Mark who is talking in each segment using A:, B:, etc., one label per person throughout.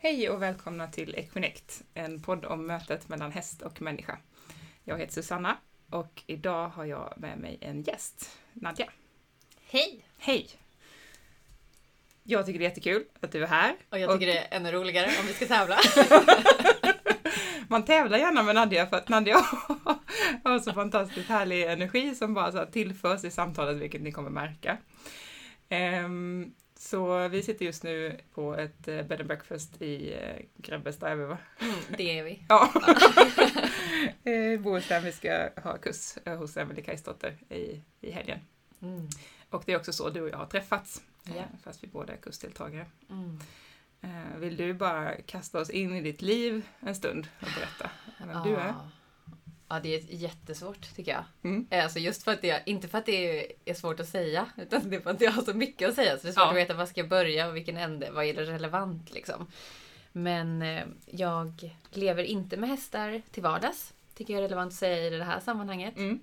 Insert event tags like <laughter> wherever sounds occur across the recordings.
A: Hej och välkomna till Equinect, en podd om mötet mellan häst och människa. Jag heter Susanna och idag har jag med mig en gäst, Nadja.
B: Hej!
A: Hej! Jag tycker det är jättekul att du är här.
B: Och jag tycker det är ännu roligare om vi ska tävla. <laughs>
A: Man tävlar gärna med Nadja för att Nadja <laughs> har så fantastiskt härlig energi som bara så tillförs i samtalet, vilket ni kommer märka. Ehm, så vi sitter just nu på ett eh, bed and breakfast i eh, Grebbestad, är vi?
B: Mm, det är vi.
A: Ja. <laughs> Eh, Bohuslän, vi ska ha kurs eh, hos Emelie Kajsdotter i, i helgen.
B: Mm.
A: Och det är också så du och jag har träffats, eh,
B: Ja.
A: fast vi båda är kursdeltagare.
B: Mm.
A: Eh, Vill du bara kasta oss in i ditt liv en stund och berätta vem du är?
B: Ja. Det är jättesvårt tycker jag.
A: Mm.
B: Alltså just för att det, inte för att det är svårt att säga, utan det är för att jag har så mycket att säga. Så det är svårt
A: Ja.
B: att veta var ska jag börja och vilken ände, vad är det relevant liksom. Men eh, jag lever inte med hästar till vardags. Tycker jag är relevant att säga i det här sammanhanget.
A: Mm.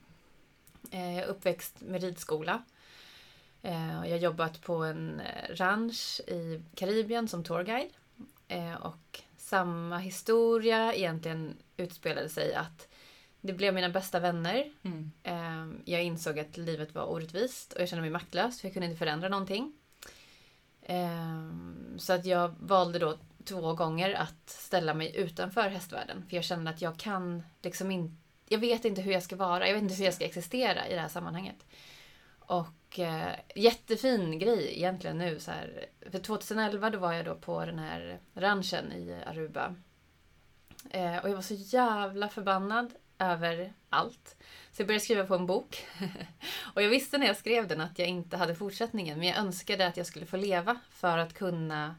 B: Eh, Jag är uppväxt med ridskola. Eh, och Jag har jobbat på en eh, ranch i Karibien som tourguide. Eh, Och samma historia egentligen utspelade sig att det blev mina bästa vänner.
A: Mm.
B: Eh, Jag insåg att livet var orättvist och jag kände mig maktlös för jag kunde inte förändra någonting. Eh, Så att jag valde då två gånger att ställa mig utanför hästvärlden. För jag kände att jag kan liksom inte... Jag vet inte hur jag ska vara, jag vet inte hur jag ska existera i det här sammanhanget. Och eh, jättefin grej egentligen nu. Så här, för 2011 då var jag då på den här ranchen i Aruba. Eh, och jag var så jävla förbannad över allt. Så jag började skriva på en bok. <laughs> och jag visste när jag skrev den att jag inte hade fortsättningen. Men jag önskade att jag skulle få leva för att kunna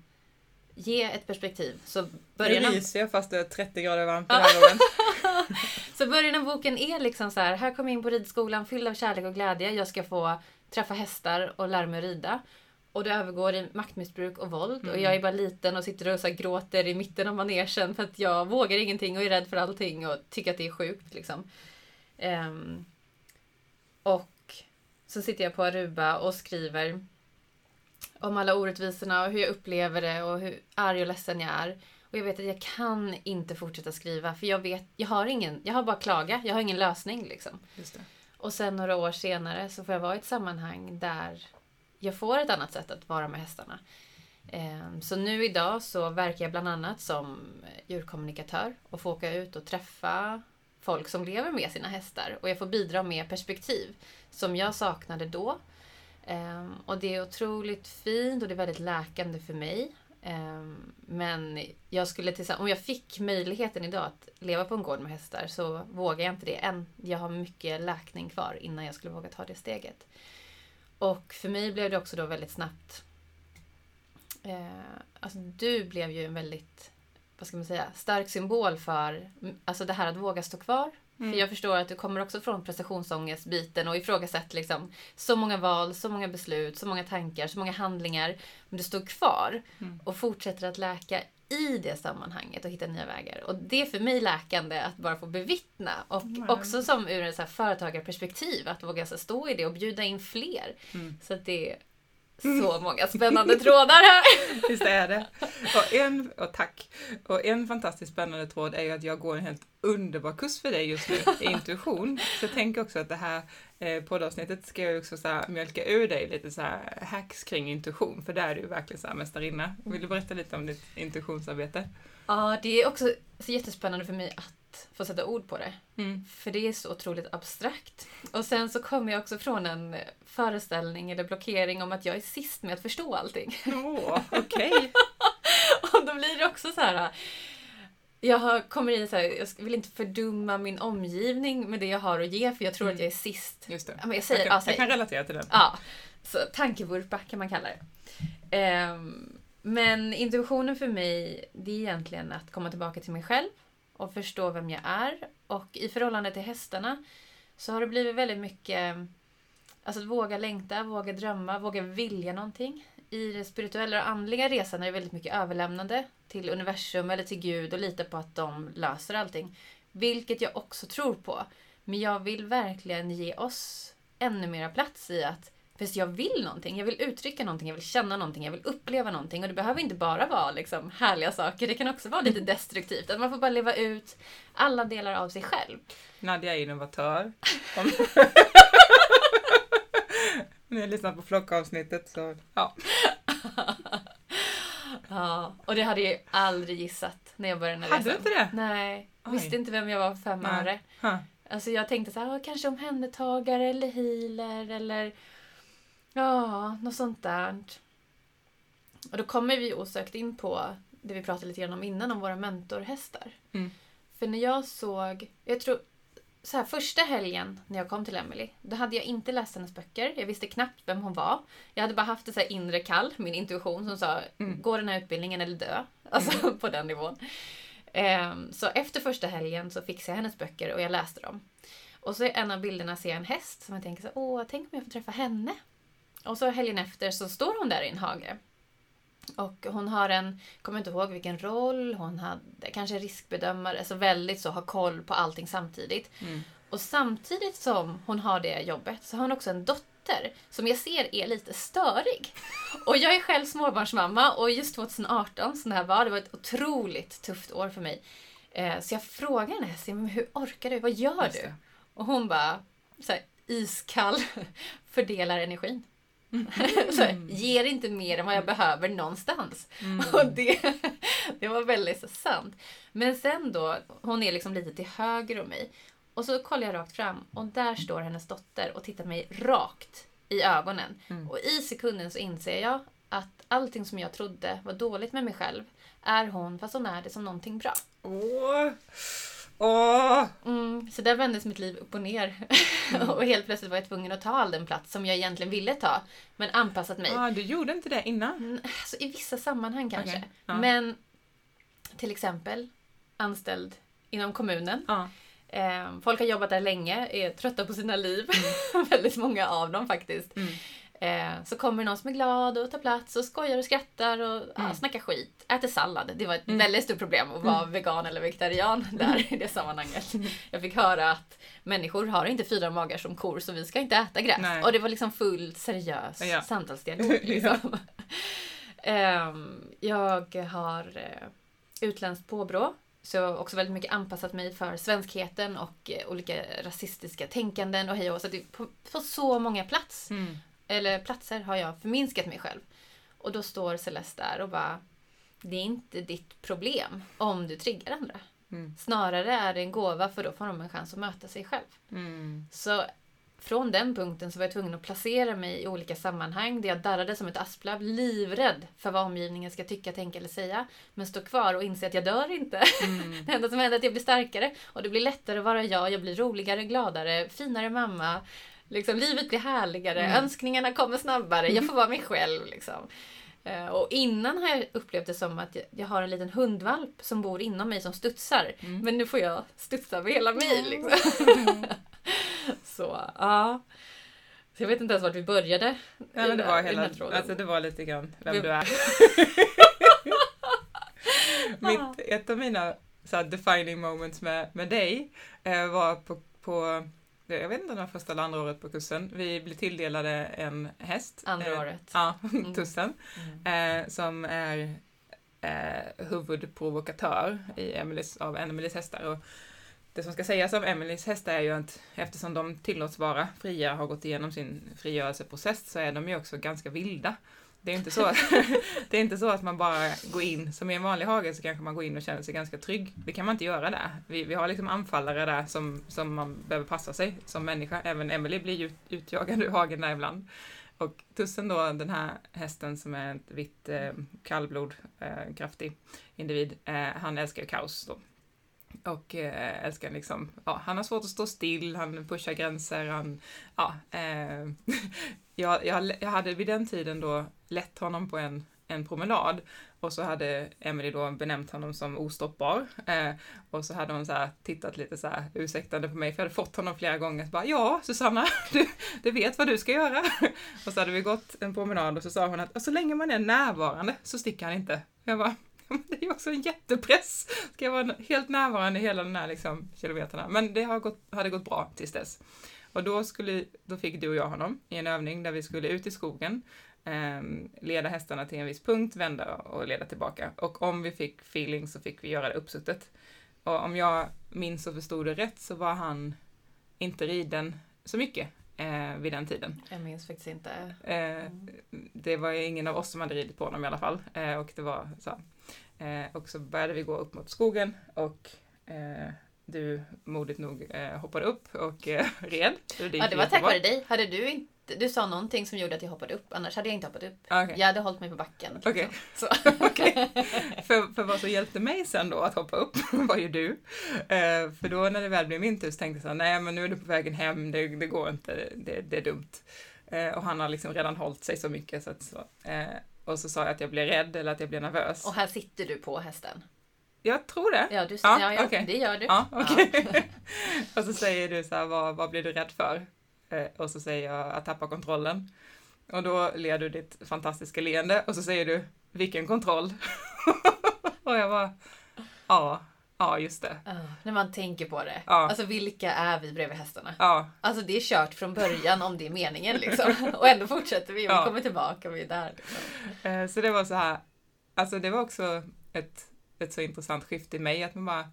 B: ge ett perspektiv. Så
A: Nu
B: början av,
A: ryser jag fast det är 30 grader varmt <laughs> den här gången.
B: så början av boken är liksom så här. Här kommer jag in på ridskolan fylld av kärlek och glädje. Jag ska få träffa hästar och lära mig att rida. Och det övergår i maktmissbruk och våld.
A: Mm.
B: Och jag är bara liten och sitter och så gråter i mitten av manegen för att jag vågar ingenting och är rädd för allting och tycker att det är sjukt. Liksom. Ehm, och så sitter jag på Aruba och skriver om alla orättvisorna och hur jag upplever det och hur arg och ledsen jag är. Och jag vet att jag kan inte fortsätta skriva för jag vet, jag har ingen, jag har bara klaga, jag har ingen lösning liksom. Och sen några år senare så får jag vara i ett sammanhang där jag får ett annat sätt att vara med hästarna. Ehm, så nu idag så verkar jag bland annat som djurkommunikatör och får åka ut och träffa folk som lever med sina hästar. Och jag får bidra med perspektiv som jag saknade då. Ehm, och det är otroligt fint och det är väldigt läkande för mig. Ehm, men jag skulle om jag fick möjligheten idag att leva på en gård med hästar så vågar jag inte det än. Jag har mycket läkning kvar innan jag skulle våga ta det steget. Och för mig blev det också då väldigt snabbt... Eh, alltså du blev ju en väldigt, vad ska man säga, stark symbol för mm, alltså det här att våga stå kvar.
A: Mm.
B: För jag förstår att du kommer också från prestationsångestbiten och ifrågasätter liksom så många val, så många beslut, så många tankar, så många handlingar. Men du står kvar
A: Mm.
B: och fortsätter att läka i det sammanhanget och hitta nya vägar. Och det är för mig läkande att bara få bevittna. Och
A: Mm.
B: också som ur ett så företagarperspektiv, att våga så stå i det och bjuda in fler.
A: Mm.
B: Så att det så många spännande trådar här. <laughs>
A: Visst är det. Och en, och tack. Och en fantastiskt spännande tråd är ju att jag går en helt underbar kurs för dig just nu i <laughs> intuition. Så jag tänker också att det här eh, poddavsnittet ska jag också så här mjölka ur dig lite så här hacks kring intuition, för där är du verkligen så här mästarinna. Vill du berätta lite om ditt intuitionsarbete?
B: Ja, det är också så jättespännande för mig att få sätta ord på det.
A: Mm.
B: För det är så otroligt abstrakt. Och sen så kommer jag också från en föreställning eller blockering om att jag är sist med att förstå allting.
A: Åh, <laughs> okej.
B: Och då blir det också så här. Jag kommer i så här, jag vill inte fördumma min omgivning med det jag har att ge för jag tror
A: Mm.
B: att jag är sist.
A: Just det.
B: Men jag säger,
A: jag, kan,
B: ja,
A: jag kan relatera till den.
B: Ja, så tankevurpa kan man kalla det. Ehm, men intuitionen för mig, det är egentligen att komma tillbaka till mig själv och förstå vem jag är. Och i förhållande till hästarna så har det blivit väldigt mycket alltså att våga längta, våga drömma, våga vilja någonting. I den spirituella och andliga resan är det väldigt mycket överlämnande till universum eller till Gud och lita på att de löser allting. Vilket jag också tror på. Men jag vill verkligen ge oss ännu mera plats i att Fast jag vill någonting, jag vill uttrycka någonting, jag vill känna någonting, jag vill uppleva någonting. Och det behöver inte bara vara liksom, härliga saker, det kan också vara lite <laughs> destruktivt. Att man får bara leva ut alla delar av sig själv.
A: Nadja är innovatör. Om... <laughs> Ni har lyssnat på flockavsnittet så ja. <laughs>
B: ja, och det hade jag ju aldrig gissat när jag började
A: Hade du inte det?
B: Nej,
A: Oj.
B: visste inte vem jag var för fem
A: Nej.
B: öre. Alltså jag tänkte så här, "Åh, kanske omhändertagare eller healer eller ja, något sånt där. Och då kommer vi osökt in på det vi pratade lite grann om innan, om våra mentorhästar.
A: Mm.
B: För när jag såg, jag tror så här, första helgen när jag kom till Emily, då hade jag inte läst hennes böcker. Jag visste knappt vem hon var. Jag hade bara haft ett så här inre kall, min intuition som sa,
A: Mm.
B: gå den här utbildningen eller dö. Alltså <laughs> på den nivån. Ehm, så efter första helgen så fixade jag hennes böcker och jag läste dem. Och så i en av bilderna ser jag en häst som jag tänker så åh, tänk om jag får träffa henne. Och så helgen efter så står hon där i en hage. Och hon har en, kommer inte ihåg vilken roll, hon hade kanske riskbedömare, alltså väldigt så, har koll på allting samtidigt.
A: Mm.
B: Och samtidigt som hon har det jobbet så har hon också en dotter som jag ser är lite störig. <laughs> Och jag är själv småbarnsmamma och just 2018 som det här var, det var ett otroligt tufft år för mig. Eh, Så jag frågar henne, "Men hur orkar du? Vad gör du? Och hon bara, så här, iskall, <laughs> fördelar energin.
A: Mm.
B: så ger inte mer än vad jag behöver någonstans.
A: Mm. <laughs>
B: Och det, det var väldigt så sant. Men sen då, hon är liksom lite till höger om mig. Och så kollar jag rakt fram och där står hennes dotter och tittar mig rakt i ögonen.
A: Mm.
B: Och i sekunden så inser jag att allting som jag trodde var dåligt med mig själv är hon, fast hon är det som någonting bra.
A: Åh! Åh!
B: Mm, så där vändes mitt liv upp och ner. <laughs> och helt plötsligt var jag tvungen att ta all den plats som jag egentligen ville ta. Men anpassat mig.
A: Ah, du gjorde inte det innan?
B: Mm, Alltså, I vissa sammanhang kanske.
A: Okej, ja.
B: Men till exempel anställd inom kommunen.
A: Ja.
B: Eh, folk har jobbat där länge, är trötta på sina liv. <laughs> Väldigt många av dem faktiskt.
A: Mm.
B: Eh, så kommer någon som är glad och tar plats och skojar och skrattar och
A: Mm.
B: snackar skit. Äter sallad. Det var ett
A: Mm.
B: väldigt stort problem att vara vegan eller vegetarian där i det sammanhanget. Jag fick höra att människor har inte fyra magar som kor så vi ska inte äta gräs.
A: Nej.
B: Och det var liksom fullt seriös
A: Ja.
B: samtalsdialog. <laughs> Liksom. Ehm, jag har eh, utländskt påbrå. Så jag har också väldigt mycket anpassat mig för svenskheten och eh, olika rasistiska tänkanden och hej och så det, på, på så många plats,
A: Mm.
B: Eller platser har jag förminskat mig själv. Och då står Celeste där och bara Det är inte ditt problem om du triggar andra.
A: Mm.
B: Snarare är det en gåva för då får de en chans att möta sig själv.
A: Mm.
B: Så från den punkten så var jag tvungen att placera mig i olika sammanhang där jag darrade som ett asplöv, livrädd för vad omgivningen ska tycka, tänka eller säga. Men stå kvar och inse att jag dör inte.
A: Mm. <laughs>
B: Det enda som händer är att jag blir starkare och det blir lättare att vara jag, jag blir roligare, gladare, finare mamma. Liksom, livet blir härligare,
A: Mm.
B: önskningarna kommer snabbare, jag får vara mig själv. Liksom. Eh, Och innan har jag upplevt det som att jag- har en liten hundvalp som bor inom mig som studsar.
A: Mm.
B: Men nu får jag studsa med hela mig. Liksom. <laughs> Så, ja. Så jag vet inte ens vart vi började.
A: Ja,
B: i
A: men det var hela, alltså det var lite grann Vem- du är. <laughs> Mitt, ett av mina så här, defining moments med, med dig eh, var på, på, jag vet inte om det var första eller andra året på kursen. Vi blev tilldelade en häst.
B: Andra
A: eh,
B: året.
A: Ja, <laughs>
B: Mm.
A: tussen.
B: Mm.
A: Eh, som är eh, huvudprovokatör i Emelies, av Emelies hästar. Och det som ska sägas om Emelies hästar är ju att eftersom de tillåts vara fria, har gått igenom sin frigörelseprocess, så är de ju också ganska vilda. Det är inte så att, <laughs> det är inte så att man bara går in, som i en vanlig hage så kanske man går in och känner sig ganska trygg. Det kan man inte göra där. Vi, vi har liksom anfallare där som, som man behöver passa sig som människa. Även Emily blir ut, utjagad ur hagen där ibland. Och tussen då, den här hästen som är ett vitt eh, kallblod, eh, kraftig individ, eh, han älskar ju kaos då. Och eh, älskar liksom, ja, han har svårt att stå still, han pushar gränser, han, ja, eh, <laughs> jag, jag, jag hade vid den tiden då lett honom på en, en promenad och så hade Emily då benämnt honom som ostoppbar. Eh, och så hade hon så här tittat lite så här ursäktande på mig för jag hade fått honom flera gånger. Så bara, ja, Susanna, <laughs> du, du vet vad du ska göra. <laughs> och så hade vi gått en promenad och så sa hon att så länge man är närvarande så sticker han inte. Jag bara, <laughs> det är ju också en jättepress. Ska jag vara helt närvarande hela den här liksom, kilometerna? Men det har gått, hade gått bra tills dess. Och då, skulle, då fick du och jag honom i en övning där vi skulle ut i skogen, eh, leda hästarna till en viss punkt, vända och leda tillbaka. Och om vi fick feeling så fick vi göra det uppsuttet. Och om jag minns och förstod det rätt så var han inte riden så mycket eh, vid den tiden.
B: Jag minns faktiskt inte.
A: Eh, det var ingen av oss som hade ridit på honom i alla fall. Eh, och det var så. Eh, och så började vi gå upp mot skogen och eh, du modigt nog eh, hoppade upp och eh, <laughs> red.
B: Det ja, det var tack vare dig. Hade du inte du sa någonting som gjorde att jag hoppade upp, annars hade jag inte hoppat upp.
A: Ah, okay.
B: Jag hade hållit mig på backen.
A: Okej.
B: Okay. <laughs>
A: okay. <laughs> för, för vad som hjälpte mig sen då att hoppa upp var ju du. Eh, för då när det väl blev min tur så tänkte jag så här, nej men nu är du på vägen hem, det, det går inte, det, det är dumt. Eh, och han har liksom redan hållit sig så mycket så att så. Eh, och så sa jag att jag blev rädd eller att jag blev nervös.
B: Och här sitter du på hästen?
A: Jag tror det.
B: Ja, du, ja, ja, okay. det gör du.
A: Ja, okay. ja. <laughs> och så säger du så här, vad, vad blir du rädd för? Eh, och så säger jag att tappa kontrollen. Och då ler du ditt fantastiska leende och så säger du vilken kontroll? <laughs> och jag bara, ja, ja just det.
B: Uh, när man tänker på det.
A: Ja.
B: Alltså vilka är vi bredvid hästarna?
A: Ja.
B: Alltså det är kört från början om det är meningen liksom. <laughs> och ändå fortsätter vi och ja. kommer tillbaka och vi är där. Liksom.
A: Eh, så det var så här, alltså det var också ett, ett så intressant skifte i mig att man bara,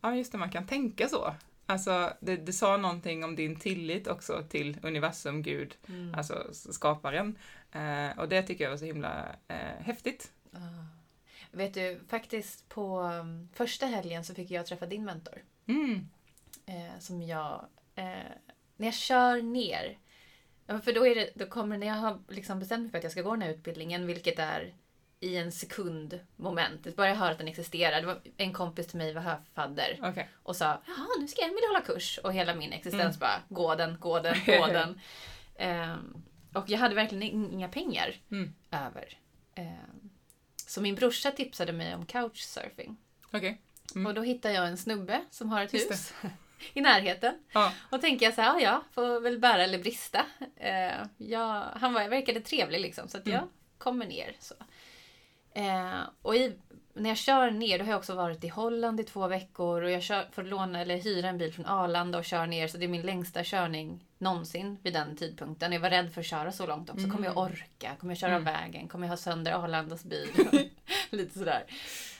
A: ja just det, man kan tänka så. Alltså, det, det sa någonting om din tillit också till universum, Gud, mm. alltså skaparen. Eh, och det tycker jag var så himla eh, häftigt.
B: Ah. Vet du, faktiskt på um, första helgen så fick jag träffa din mentor.
A: Mm.
B: Eh, som jag, eh, när jag kör ner, för då, är det, då kommer, när jag har liksom bestämt mig för att jag ska gå den här utbildningen, vilket är i en sekund moment. Bara jag hör att den existerar. Det var en kompis till mig var hörfadder
A: okay.
B: och sa Jaha, nu ska Emelie hålla kurs. Och hela min existens mm. bara, gå den, gå den, gå <laughs> den. um, och jag hade verkligen inga pengar
A: mm.
B: över. Um, så min brorsa tipsade mig om couchsurfing.
A: Okay. Mm.
B: Och då hittade jag en snubbe som har ett Just hus. <laughs> i närheten.
A: Ja.
B: Och tänker jag så här, ja, ja, får väl bära eller brista. Uh, jag, han var, verkade trevlig liksom, så att jag mm. kommer ner. Så. Eh, och i, när jag kör ner, då har jag också varit i Holland i två veckor och jag kör, får låna eller hyra en bil från Arlanda och kör ner. Så det är min längsta körning någonsin vid den tidpunkten. Jag var rädd för att köra så långt också. Mm. Kommer jag orka? Kommer jag köra mm. vägen? Kommer jag ha sönder Arlandas bil? <laughs> Lite sådär.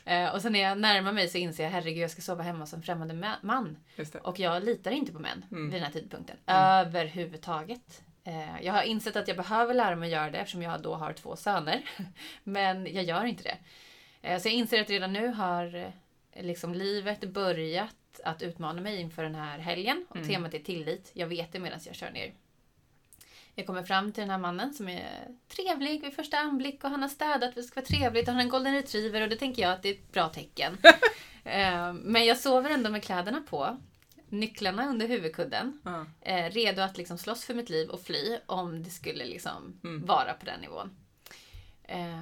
B: Eh, och sen när jag närmar mig så inser jag, herregud jag ska sova hemma hos en främmande man. Och jag litar inte på män mm. vid den här tidpunkten. Mm. Överhuvudtaget. Eh, jag har insett att jag behöver lära mig att göra det eftersom jag då har två söner. <laughs> Men jag gör inte det. Eh, så jag inser att redan nu har liksom livet börjat att utmana mig inför den här helgen. Och mm. temat är tillit. Jag vet det medan jag kör ner. Jag kommer fram till den här mannen som är trevlig vid första anblick och han har städat, det ska vara trevligt och han har en golden retriever och det tänker jag att det är ett bra tecken. <laughs> Men jag sover ändå med kläderna på nycklarna under huvudkudden. Eh, redo att liksom slåss för mitt liv och fly om det skulle liksom
A: mm.
B: vara på den nivån. Eh,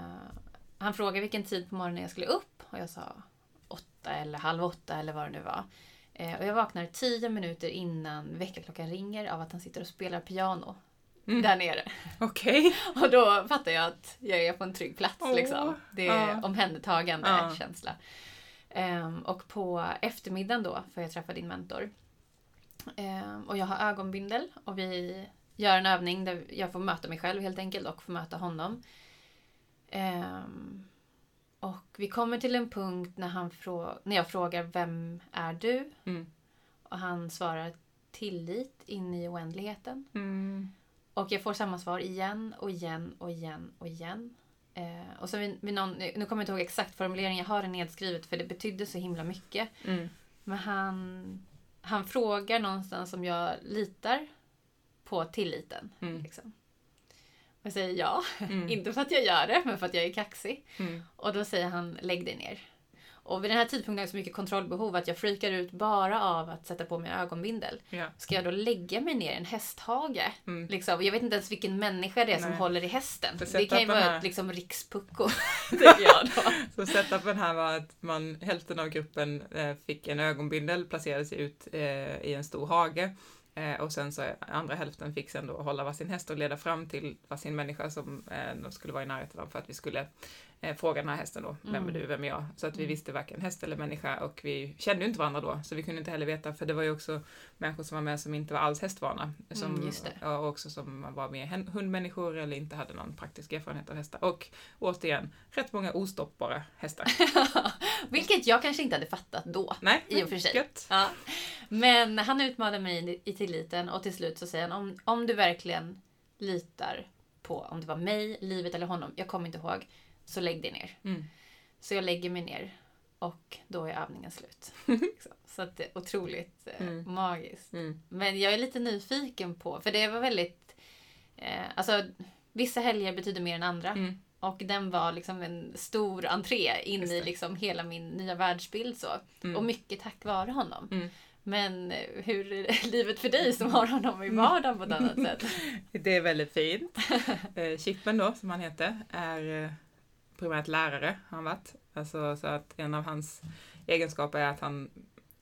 B: han frågade vilken tid på morgonen jag skulle upp och jag sa åtta eller halv åtta eller vad det nu var. Eh, och jag vaknar tio minuter innan väckarklockan ringer av att han sitter och spelar piano. Mm. Där nere.
A: Okej.
B: Okay. <laughs> och då fattar jag att jag är på en trygg plats.
A: Oh.
B: Liksom. Det är
A: uh.
B: omhändertagande
A: uh.
B: känsla. Um, och på eftermiddagen då får jag träffa din mentor. Um, och jag har ögonbindel och vi gör en övning där jag får möta mig själv helt enkelt och får möta honom. Um, och vi kommer till en punkt när, han frå när jag frågar Vem är du?
A: Mm.
B: Och han svarar tillit in i oändligheten.
A: Mm.
B: Och jag får samma svar igen och igen och igen och igen. Eh, och så vid, vid någon, nu kommer jag inte ihåg exakt formuleringen, jag har det nedskrivet för det betydde så himla mycket.
A: Mm.
B: Men han, han frågar någonstans om jag litar på tilliten.
A: Mm.
B: Liksom. Jag säger ja.
A: Mm. <laughs>
B: inte för att jag gör det, men för att jag är kaxig.
A: Mm.
B: Och då säger han lägg dig ner. Och vid den här tidpunkten har jag så mycket kontrollbehov att jag freakar ut bara av att sätta på mig ögonbindel.
A: Ja.
B: Ska jag då lägga mig ner i en hästhage?
A: Mm.
B: Liksom, jag vet inte ens vilken människa det är som
A: Nej.
B: håller i hästen. Det kan ju vara
A: här...
B: ett liksom, rikspucko. <laughs> <laughs>
A: Så setupen här var att man, hälften av gruppen eh, fick en ögonbindel, placerade sig ut eh, i en stor hage. Eh, och sen så andra hälften fick sen då hålla varsin häst och leda fram till varsin människa som eh, de skulle vara i närheten av för att vi skulle eh, fråga den här hästen då, vem
B: Mm.
A: är du, vem är jag? Så att vi
B: Mm.
A: visste varken häst eller människa och vi kände ju inte varandra då, så vi kunde inte heller veta, för det var ju också människor som var med som inte var alls hästvana. Som,
B: Mm, just det.
A: ja, och också som var mer hundmänniskor eller inte hade någon praktisk erfarenhet av hästar. Och återigen, rätt många ostoppbara hästar. <laughs>
B: Vilket jag kanske inte hade fattat då.
A: Nej,
B: I och för sig.
A: Gött.
B: Ja. Men han utmanade mig i- i tilliten och till slut så säger han om, om du verkligen litar på om det var mig, livet eller honom, jag kommer inte ihåg, så lägg dig ner.
A: Mm.
B: Så jag lägger mig ner och då är övningen slut. <laughs> Så att det är otroligt eh,
A: Mm.
B: magiskt.
A: Mm.
B: Men jag är lite nyfiken på, för det var väldigt... Eh, alltså, vissa helger betyder mer än andra.
A: Mm.
B: Och den var liksom en stor entré in i liksom hela min nya världsbild. Så.
A: Mm.
B: Och mycket tack vare honom.
A: Mm.
B: Men eh, hur är <laughs> livet för dig som har honom i vardagen på ett annat sätt? <laughs>
A: Det är väldigt fint. Eh, Chippen då, som han heter, är primärt lärare, har han varit. Alltså, så att en av hans egenskaper är att han,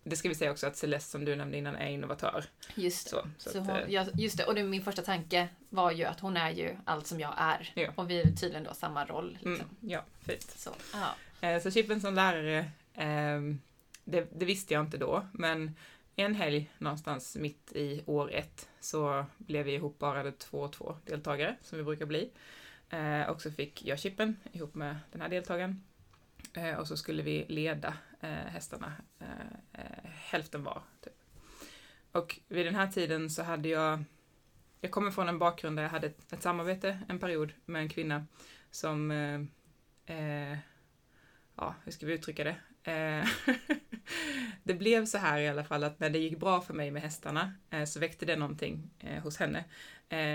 A: det ska vi säga också att Celeste som du nämnde innan är innovatör.
B: Just det.
A: Så, så
B: Så
A: att,
B: hon,
A: eh,
B: ja, just det. Och det, min första tanke var ju att hon är ju allt som jag är.
A: Ja.
B: Och vi är tydligen då samma roll.
A: mm,
B: Liksom.
A: ja, fint.
B: Så, ja.
A: Eh, Så Chippen som lärare, ehm, det, det visste jag inte då, men en helg någonstans mitt i år ett så blev vi ihopparade två och två deltagare, som vi brukar bli. Eh, och så fick jag Chippen ihop med den här deltagaren. Eh, och så skulle vi leda eh, hästarna, eh, eh, hälften var. Typ. Och vid den här tiden så hade jag, jag kommer från en bakgrund där jag hade ett, ett samarbete en period med en kvinna som eh, eh, ja, hur ska vi uttrycka det? Eh, <laughs> det blev så här i alla fall att när det gick bra för mig med hästarna eh, så väckte det någonting hos henne.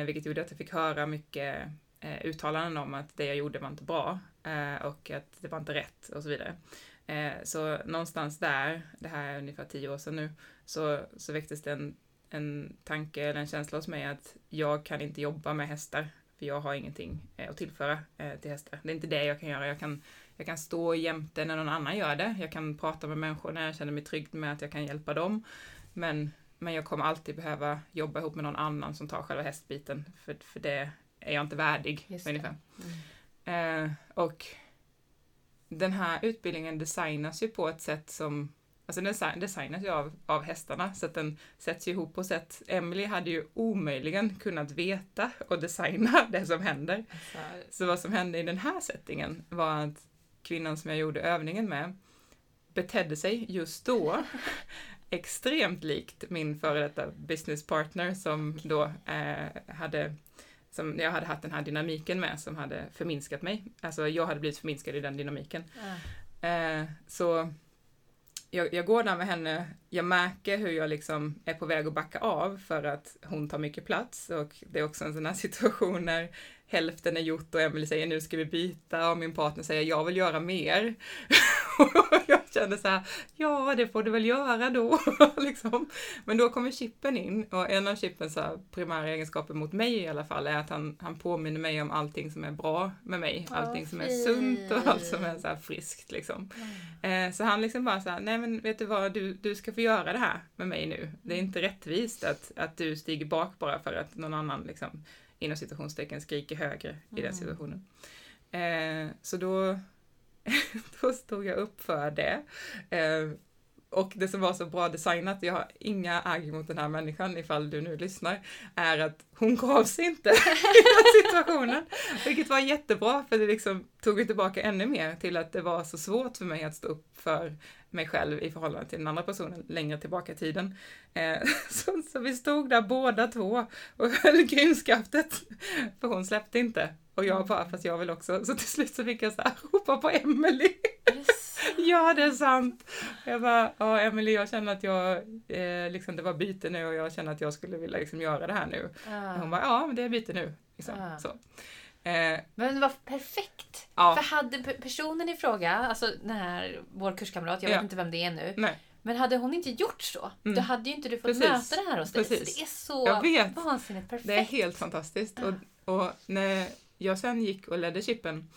A: Vilket gjorde att jag fick höra mycket eh, uttalanden om att det jag gjorde var inte bra eh, och att det var inte rätt och så vidare. Eh, så någonstans där, det här är ungefär tio år sedan nu, så, så väcktes det en, en tanke eller en känsla hos mig att jag kan inte jobba med hästar för jag har ingenting eh, att tillföra eh, till hästar. Det är inte det jag kan göra. Jag kan, jag kan stå jämte när någon annan gör det. Jag kan prata med människor när jag känner mig trygg med att jag kan hjälpa dem. Men, men jag kommer alltid behöva jobba ihop med någon annan som tar själva hästbiten. För, för det är jag inte värdig,
B: Just
A: ungefär.
B: Mm.
A: Eh, och den här utbildningen designas ju på ett sätt som Alltså den desi- designas ju av, av hästarna så att den sätts ihop på sätt. Emily hade ju omöjligen kunnat veta och designa <laughs> det som händer.
B: Alltså,
A: Så vad som hände i den här settingen var att kvinnan som jag gjorde övningen med betedde sig just då <laughs> extremt likt min före detta business partner som då eh, hade som jag hade haft den här dynamiken med som hade förminskat mig. Alltså jag hade blivit förminskad i den dynamiken. Eh, så jag, jag går där med henne, jag märker hur jag liksom är på väg att backa av för att hon tar mycket plats och det är också en sån här <laughs> situation när hälften är gjort och Emily säger nu ska vi byta och min partner säger jag vill göra mer. <laughs> kände så här, ja det får du väl göra då. <laughs> liksom. Men då kommer chippen in och en av chippens primära egenskaper mot mig i alla fall är att han, han påminner mig om allting som är bra med mig. Allting som är sunt och allt som är så friskt liksom.
B: Mm.
A: Eh, så han liksom bara så här, nej men vet du vad, du, du ska få göra det här med mig nu. Det är inte rättvist att, att du stiger bak bara för att någon annan liksom inom situationstecken skriker högre i den
B: Mm.
A: situationen. Eh, så då, <laughs> då stod jag upp för det. Eh, och det som var så bra designat, jag har inga agg mot den här människan ifall du nu lyssnar, är att hon gav sig inte <laughs> i den situationen. Vilket var jättebra för det liksom tog mig tillbaka ännu mer till att det var så svårt för mig att stå upp för mig själv i förhållande till den andra personen längre tillbaka i tiden. Eh, <laughs> så, så vi stod där båda två och höll grimskaftet för hon släppte inte. Och jag bara, fast jag vill också. Så till slut så fick jag så här ropa på
B: sant? <laughs>
A: Ja, det är sant. Jag bara, ja Emily, jag känner att jag, eh, liksom det var byte nu och jag känner att jag skulle vilja liksom göra det här nu. Och hon bara, ja men det är byte nu. Liksom.
B: Ah.
A: Så. Eh,
B: Men det var perfekt!
A: ja,
B: För hade pe- personen i fråga, alltså den här, vår kurskamrat, jag vet
A: Ja.
B: inte vem det är nu,
A: nej,
B: men hade hon inte gjort så,
A: Mm.
B: då hade ju inte du fått
A: Precis.
B: möta det här hos dig. Så
A: Precis.
B: det är så vansinnigt perfekt.
A: det är helt fantastiskt. Och, och när jag sen gick och ledde chippen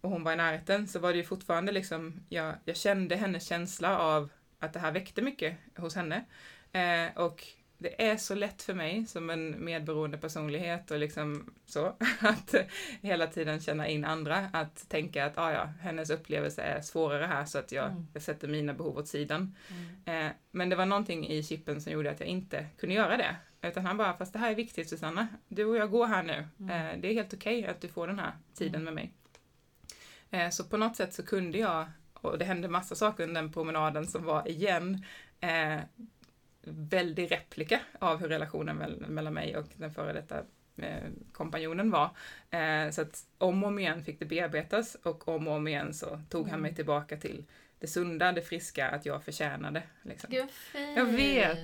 A: och hon var i närheten så var det ju fortfarande liksom, jag, jag kände hennes känsla av att det här väckte mycket hos henne. Eh, och det är så lätt för mig som en medberoende personlighet och liksom så, <laughs> att hela tiden känna in andra, att tänka att ah, ja, hennes upplevelse är svårare här så att jag,
B: Mm.
A: sätter mina behov åt sidan.
B: Mm.
A: Eh, men det var någonting i chippen som gjorde att jag inte kunde göra det. Utan han bara, fast det här är viktigt Susanna, du och jag går här nu.
B: Mm.
A: Eh, det är helt okej att du får den här tiden
B: Mm.
A: med mig. Eh, så på något sätt så kunde jag, och det hände massa saker under den promenaden som var igen, eh, väldig replika av hur relationen mell- mellan mig och den före detta eh, kompanjonen var. Eh, så att om och om igen fick det bearbetas och om och om igen så tog han
B: Mm.
A: mig tillbaka till det sunda, det friska, att jag förtjänade. Liksom.
B: Gud.
A: Jag vet.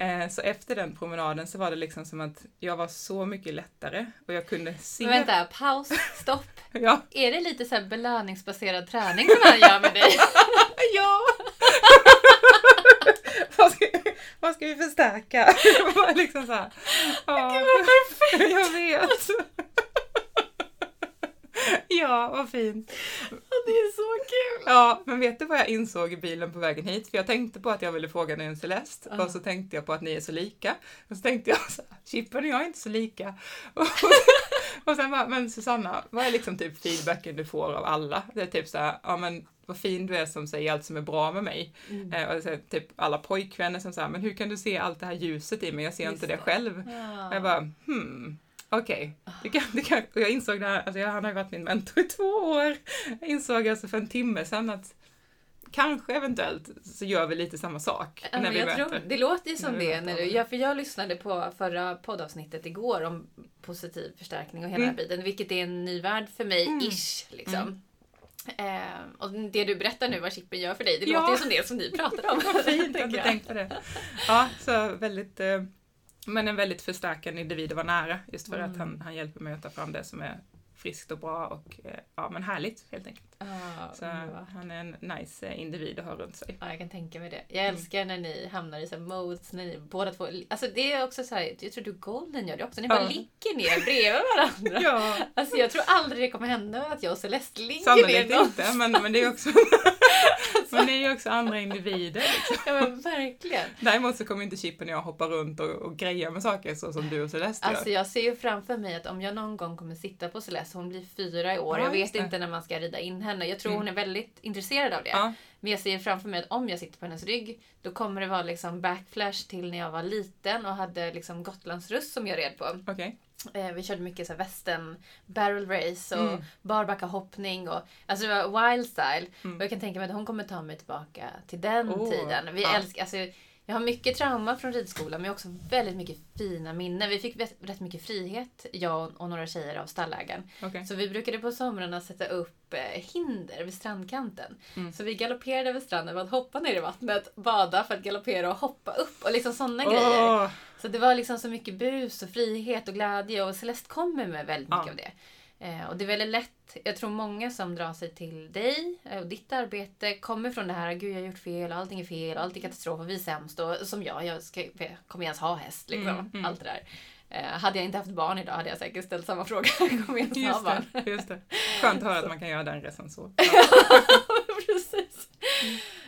A: Eh, så efter den promenaden så var det liksom som att jag var så mycket lättare och jag kunde se...
B: Men vänta, paus, stopp. <laughs>
A: Ja!
B: Är det lite så här belöningsbaserad träning som han gör med dig? <laughs>
A: ja. vad, ska, vad ska vi förstärka? <laughs> Liksom så här. Ja, <laughs> jag vet. <laughs> ja, vad fint.
B: Det är så kul!
A: Ja, men vet du vad jag insåg i bilen på vägen hit? För jag tänkte på att jag ville fråga dig en Celeste
B: Ja.
A: och så tänkte jag på att ni är så lika. Och så tänkte jag så här, Chippen och jag är inte så lika. Och, och sen bara, men Susanna, vad är liksom typ feedbacken du får av alla? Det är typ så här, ja men vad fin du är som säger allt som är bra med mig.
B: Mm.
A: Eh, och så typ alla pojkvänner som säger, men hur kan du se allt det här ljuset i mig? Jag ser
B: Just
A: inte det
B: det.
A: själv.
B: Ja.
A: Jag bara, hmm, okej. Det kan, kan, jag insåg det här, alltså jag, han har varit min mentor i två år. Jag insåg alltså för en timme sedan att kanske eventuellt så gör vi lite samma sak
B: Ja,
A: när vi möter.
B: tror, det låter ju som
A: När
B: det. När du, ja, för jag lyssnade på förra poddavsnittet igår om positiv förstärkning och hela
A: Mm.
B: den biten. Vilket är en ny värld för mig,
A: Mm.
B: ish. Liksom.
A: Mm.
B: Eh, och det du berättar nu vad chippen gör för dig, det
A: Ja.
B: låter ju som det som ni pratar om. <laughs>
A: Vad fint, jag
B: tänker
A: hade
B: jag.
A: tänkt på det. Ja, så väldigt, eh, men en väldigt förstärkande individ att vara nära, just för att
B: Mm.
A: han, han hjälper mig att ta fram det som är friskt och bra och eh, ja, men härligt helt enkelt.
B: Ah,
A: Så
B: underbart.
A: han är en nice eh, individ att ha runt sig.
B: Ja, jag kan tänka mig det. Jag
A: Mm.
B: älskar när ni hamnar i så modes, när ni båda två... Alltså det är också så här, jag tror du Golden gör det också, ni bara
A: Ja.
B: ligger ner bredvid varandra. <laughs>
A: Ja,
B: Alltså jag tror aldrig det kommer hända att jag och Celeste ligger
A: sannolikt
B: ner någon-
A: inte, men, men det är också men det är ju också andra individer. Liksom.
B: Ja men verkligen.
A: Däremot så kommer inte Chippen och jag hoppa runt och, och greja med saker så som du och Celeste
B: Alltså
A: gör.
B: jag ser ju framför mig att om jag någon gång kommer sitta på Celeste, hon blir fyra i år,
A: Ja,
B: jag vet inte när man ska rida in henne. Jag tror
A: Mm.
B: hon är väldigt intresserad av det.
A: Ja,
B: Men jag ser framför mig att om jag sitter på hennes rygg, då kommer det vara liksom backflash till när jag var liten och hade liksom Gotlandsruss som jag red på.
A: okej.
B: Eh, vi körde mycket så här västern, barrel race och
A: Mm.
B: barbackahoppning och alltså det var wild style.
A: Mm.
B: Och jag kan tänka mig att hon kommer ta mig tillbaka till den
A: Åh,
B: tiden. Vi
A: ja.
B: älskar, alltså, jag har mycket trauma från ridskolan men också väldigt mycket fina minnen. Vi fick rätt, mycket frihet, jag och några tjejer av stallägaren.
A: okej.
B: Så vi brukade på somrarna sätta upp eh, hinder vid strandkanten.
A: Mm.
B: Så vi galopperade över stranden för att hoppa ner i vattnet, bada för att galoppera och hoppa upp och liksom sådana grejer.
A: Åh,
B: Så det var liksom så mycket bus och frihet och glädje och Celeste kommer med väldigt mycket
A: Ja.
B: av det. Eh, och det är väldigt lätt, jag tror många som drar sig till dig eh, och ditt arbete kommer från det här, gud jag har gjort fel, allting är fel, och allt är katastrof och vi är sämst och som jag, jag ska, kommer jag ens ha häst liksom.
A: Mm, mm.
B: Allt det där. Eh, hade jag inte haft barn idag hade jag säkert ställt samma <laughs> fråga, kommer jag ens ha
A: just
B: barn?
A: det, just det. Skönt att höra att man kan göra den resan så. <laughs>
B: Precis.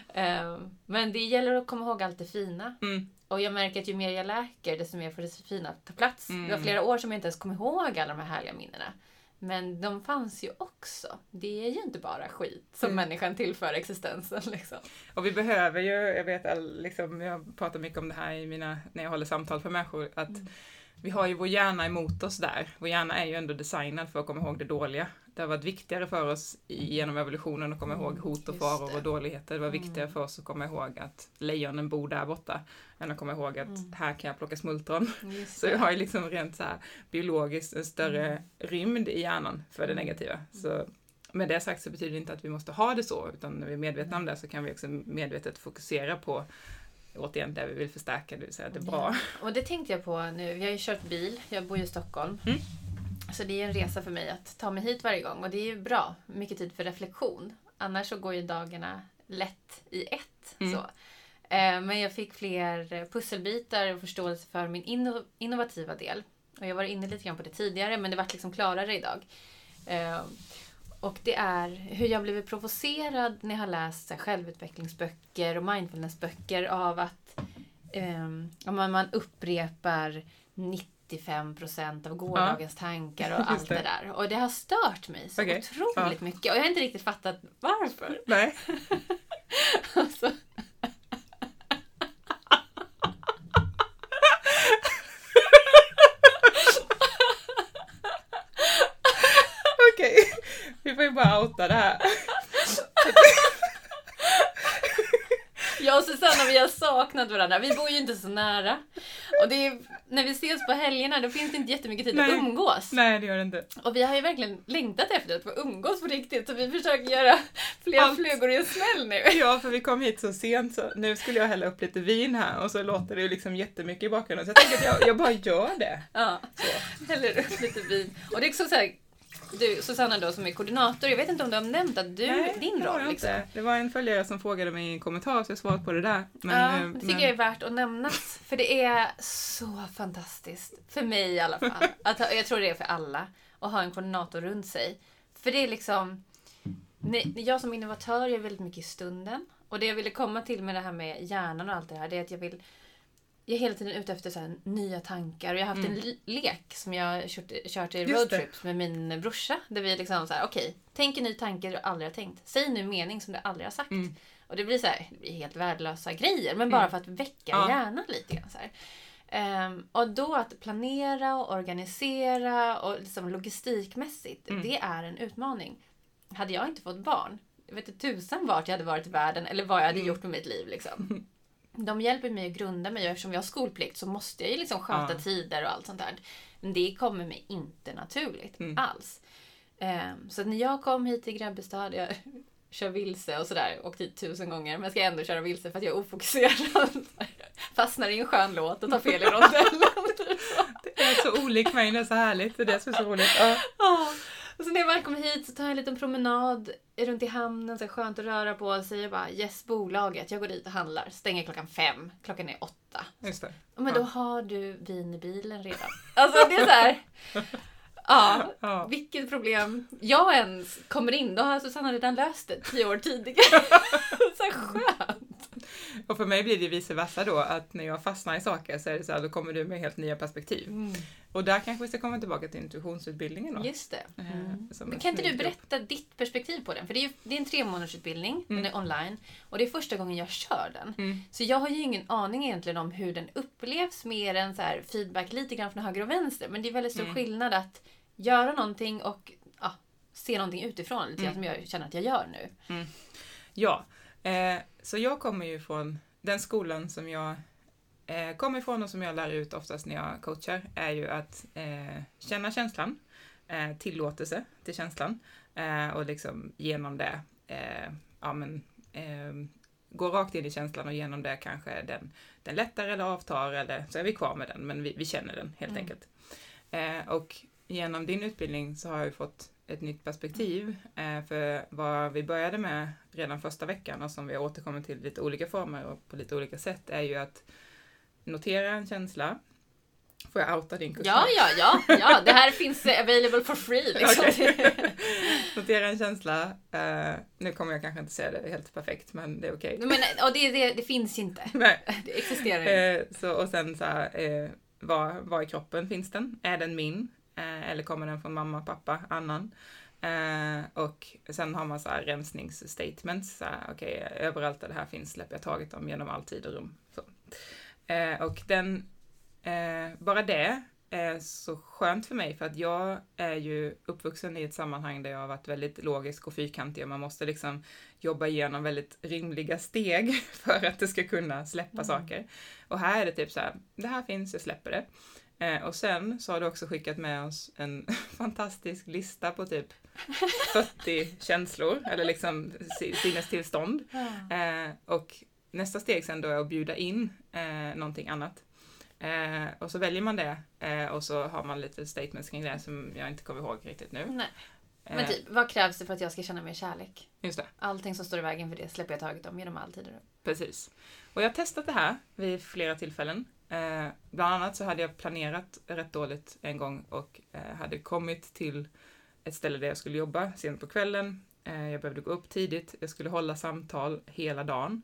B: Eh, men det gäller att komma ihåg allt det fina.
A: Mm.
B: Och jag märker att ju mer jag läker, desto mer får det fina ta plats.
A: Mm.
B: Det var flera år som jag inte ens kom ihåg alla de här härliga minnena. Men de fanns ju också. Det är ju inte bara skit som
A: Mm.
B: människan tillför existensen. Liksom.
A: Och vi behöver ju, jag vet all- liksom, jag pratar mycket om det här i mina, när jag håller samtal för människor, att
B: Mm.
A: Vi har ju vår hjärna emot oss där. Vår hjärna är ju ändå designad för att komma ihåg det dåliga. Det har varit viktigare för oss genom evolutionen att komma
B: Mm,
A: ihåg hot och faror och dåligheter. Det var
B: Mm.
A: viktigare för oss att komma ihåg att lejonen bor där borta, än att komma ihåg att
B: Mm.
A: här kan jag plocka smultron. Så jag har ju liksom rent så här biologiskt en större
B: Mm.
A: rymd i hjärnan för det
B: Mm.
A: negativa. Så med det sagt så betyder det inte att vi måste ha det så, utan när vi är medvetna om det så kan vi också medvetet fokusera på återigen det vi vill förstärka, det vill säga det är bra.
B: Och det tänkte jag på nu. Jag har ju kört bil. Jag bor ju i Stockholm.
A: Mm.
B: Så det är en resa för mig att ta mig hit varje gång. Och det är ju bra. Mycket tid för reflektion. Annars så går ju dagarna lätt i ett.
A: Mm.
B: Så. Eh, Men jag fick fler eh, pusselbitar och förståelse för min inno- innovativa del. Och jag var inne lite grann på det tidigare men det vart liksom klarare idag. Och det är hur jag blivit provocerad när jag har läst så här, självutvecklingsböcker och mindfulnessböcker av att um, man, man upprepar 95 procent av gårdagens tankar och <laughs> allt
A: det.
B: det där. Och det har stört mig så
A: Okej.
B: otroligt mycket. Och jag har inte riktigt fattat varför.
A: Nej. <laughs>
B: Alltså,
A: Okej. Vi får ju bara outa det här.
B: jag och Susanna vi har saknat varandra. Vi bor ju inte så nära. Och det är, när vi ses på helgerna då finns det inte jättemycket tid
A: Nej.
B: att umgås.
A: Nej, det gör det inte.
B: Och vi har ju verkligen längtat efter att få umgås på riktigt så vi försöker göra flera
A: Allt.
B: flugor i en smäll nu.
A: Ja, för vi kom hit så sent så nu skulle jag hälla upp lite vin här och så låter det ju liksom jättemycket i bakgrunden så jag tänker att jag, jag bara gör det.
B: Ja, häller upp lite vin. Och det är också så här, du Susanna då som är koordinator, jag vet inte om du har nämnt att du,
A: Nej,
B: din
A: det
B: roll
A: jag
B: liksom.
A: inte. Det var en följare som frågade mig i en kommentar så jag svarade på det där. Men,
B: ja,
A: eh,
B: det tycker
A: men-
B: jag är värt att nämnas. För det är så fantastiskt. För mig i alla fall. <laughs> Att, jag tror det är för alla. Att ha en koordinator runt sig. För det är liksom... Jag som innovatör gör väldigt mycket i stunden. Och det jag ville komma till med det här med hjärnan och allt det här, det är att jag vill... Jag är hela tiden ute efter så nya tankar. Och jag har haft en li- lek som jag kört, kört i
A: Mm.
B: Roadtrips med min brorsa. Där vi liksom så här, okej, tänk en ny tanke du aldrig har tänkt. Säg nu en mening som du aldrig har sagt.
A: Mm.
B: Och det blir så här, det blir helt värdelösa grejer, men bara
A: Mm.
B: för att väcka
A: Ja.
B: hjärnan lite grann. Så. Ehm, och då att planera och organisera och liksom logistikmässigt,
A: Mm.
B: det är en utmaning. Hade jag inte fått barn, jag vet inte tusan vart jag hade varit i världen eller vad jag hade
A: Mm.
B: gjort med mitt liv. Liksom. <laughs> De hjälper mig att grunda mig och eftersom jag har skolplikt så måste jag ju liksom sköta
A: Ja.
B: tider och allt sånt där. Men det kommer mig inte naturligt
A: Mm.
B: alls. Ehm, så att när jag kom hit till Grebbestad, jag <laughs> kör vilse och sådär, åkt hit tusen gånger, men ska ändå köra vilse för att jag är ofokuserad. <laughs> Fastnar i en skön låt och tar fel i rondellen. <laughs>
A: Det är så olikt mig, det är så härligt. Det är det som är så roligt. Ja.
B: Och så när jag väl kommer hit så tar jag en liten promenad runt i hamnen, så är skönt att röra på sig. Jag bara yes, bolaget. Jag går dit och handlar. Stänger klockan fem. Klockan är åtta.
A: Just det.
B: Men
A: Ja.
B: då har du vin i bilen redan. Alltså det är så här. <laughs> Ja,
A: Ja.
B: vilket problem jag ens kommer in. Då har Susanna redan löst det tio år tidigare. <laughs> så skönt.
A: Och för mig blir det vice versa då, att när jag fastnar i saker så är det så här, då kommer du med helt nya perspektiv. Och där kanske vi ska komma tillbaka till intuitionsutbildningen då.
B: Just det.
A: Eh,
B: Mm. Men
A: en
B: kan inte du berätta ditt perspektiv på den? För det är, det är en tre månadersutbildning,
A: Mm.
B: den är online. Och det är första gången jag kör den.
A: Mm.
B: Så jag har ju ingen aning egentligen om hur den upplevs mer än så här feedback lite grann från höger och vänster. Men det är väldigt stor
A: Mm.
B: skillnad att göra någonting och ja, se någonting utifrån. Lite
A: Mm.
B: som jag känner att jag gör nu.
A: Ja, eh, så jag kommer ju från den skolan som jag eh, kommer ifrån och som jag lär ut oftast när jag coachar är ju att eh, känna känslan, eh, tillåtelse till känslan eh, och liksom genom det, eh, ja men, eh, gå rakt in i känslan och genom det kanske den, den lättar eller avtar eller så är vi kvar med den men vi, vi känner den helt
B: Mm.
A: enkelt. Och genom din utbildning så har jag ju fått ett nytt perspektiv. För vad vi började med redan första veckan och som vi återkommer till i lite olika former och på lite olika sätt är ju att notera en känsla. Får jag outa din kurs?
B: Ja, ja, ja, ja. Det här finns available for free. <laughs> Liksom.
A: Okej. <laughs> Notera en känsla. Eh, nu kommer jag kanske inte säga det helt perfekt men det är okej.
B: Men, och det, det, det finns inte. <laughs>
A: Nej.
B: Det existerar inte.
A: Eh, så, och sen så här, eh, var, var i kroppen finns den? Är den min? Eller kommer den från mamma, pappa, annan? Och sen har man så här rensningsstatements. Så här, Okej, överallt där det här finns släpper jag taget om genom all tid och rum. Så. Eh, och den, eh, bara det är så skönt för mig för att jag är ju uppvuxen i ett sammanhang där jag har varit väldigt logisk och fyrkantig och man måste liksom jobba igenom väldigt rimliga steg <laughs> för att det ska kunna släppa
B: Mm.
A: saker. Och här är det typ så här, det här finns, jag släpper det. Eh, och sen så har du också skickat med oss en <laughs> fantastisk lista på typ <laughs> 40 känslor, eller liksom si- sinnestillstånd. Eh, och nästa steg sen då är att bjuda in eh, någonting annat. Eh, och så väljer man det eh, och så har man lite statements kring det som jag inte kommer ihåg riktigt nu.
B: Nej.
A: Eh,
B: Men typ, vad krävs det för att jag ska känna mer kärlek?
A: Just det.
B: Allting som står i vägen för det släpper jag taget om genom all tid.
A: Precis. Och jag har testat det här vid flera tillfällen. Eh, bland annat så hade jag planerat rätt dåligt en gång och eh, hade kommit till ett ställe där jag skulle jobba sent på kvällen. Eh, jag behövde gå upp tidigt. Jag skulle hålla samtal hela dagen.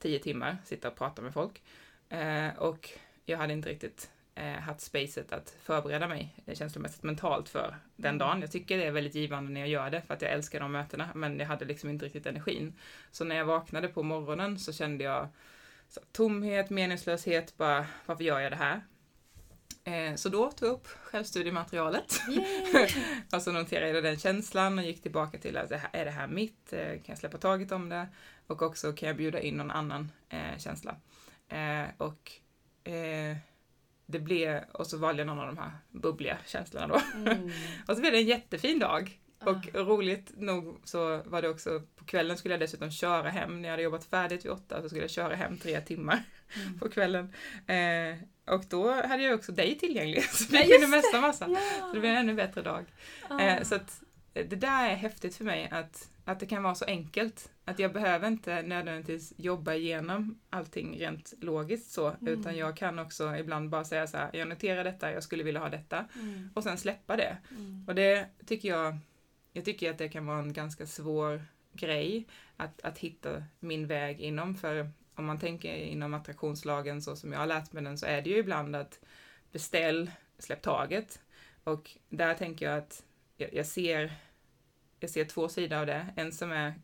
A: Tio timmar, sitta och prata med folk. Eh, och jag hade inte riktigt eh, haft spacet att förbereda mig eh, känslomässigt mentalt för den
B: Mm.
A: dagen. Jag tycker det är väldigt givande när jag gör det för att jag älskar de mötena men jag hade liksom inte riktigt energin. Så när jag vaknade på morgonen så kände jag så, tomhet, meningslöshet, bara varför gör jag det här? Eh, så då tog jag upp självstudiematerialet <laughs> och så noterade jag den känslan och gick tillbaka till att här- är det här mitt? Eh, Kan jag släppa taget om det? Och också kan jag bjuda in någon annan eh, känsla? Eh, och det blev, och så valde jag någon av de här bubbliga känslorna då.
B: Mm. <laughs>
A: Och så blev det en jättefin dag. Och
B: Ah.
A: roligt nog så var det också, på kvällen skulle jag dessutom köra hem. När jag hade jobbat färdigt vid åtta så skulle jag köra hem tre timmar
B: Mm. <laughs>
A: på kvällen. Eh, och då hade jag också dig tillgänglig. <laughs> Så vi
B: Ja,
A: kunde messa massa.
B: Ja.
A: Så det blev en ännu bättre dag.
B: Ah.
A: Eh, så att eh, det där är häftigt för mig att, att det kan vara så enkelt. Att jag behöver inte nödvändigtvis jobba igenom allting rent logiskt så,
B: Mm.
A: utan jag kan också ibland bara säga så här, jag noterar detta, jag skulle vilja ha detta,
B: Mm.
A: och sen släppa det.
B: Mm.
A: Och det tycker jag, jag tycker att det kan vara en ganska svår grej att, att hitta min väg inom, för om man tänker inom attraktionslagen så som jag har lärt mig den så är det ju ibland att beställ, släpp taget. Och där tänker jag att jag, jag ser jag ser två sidor av det. En som är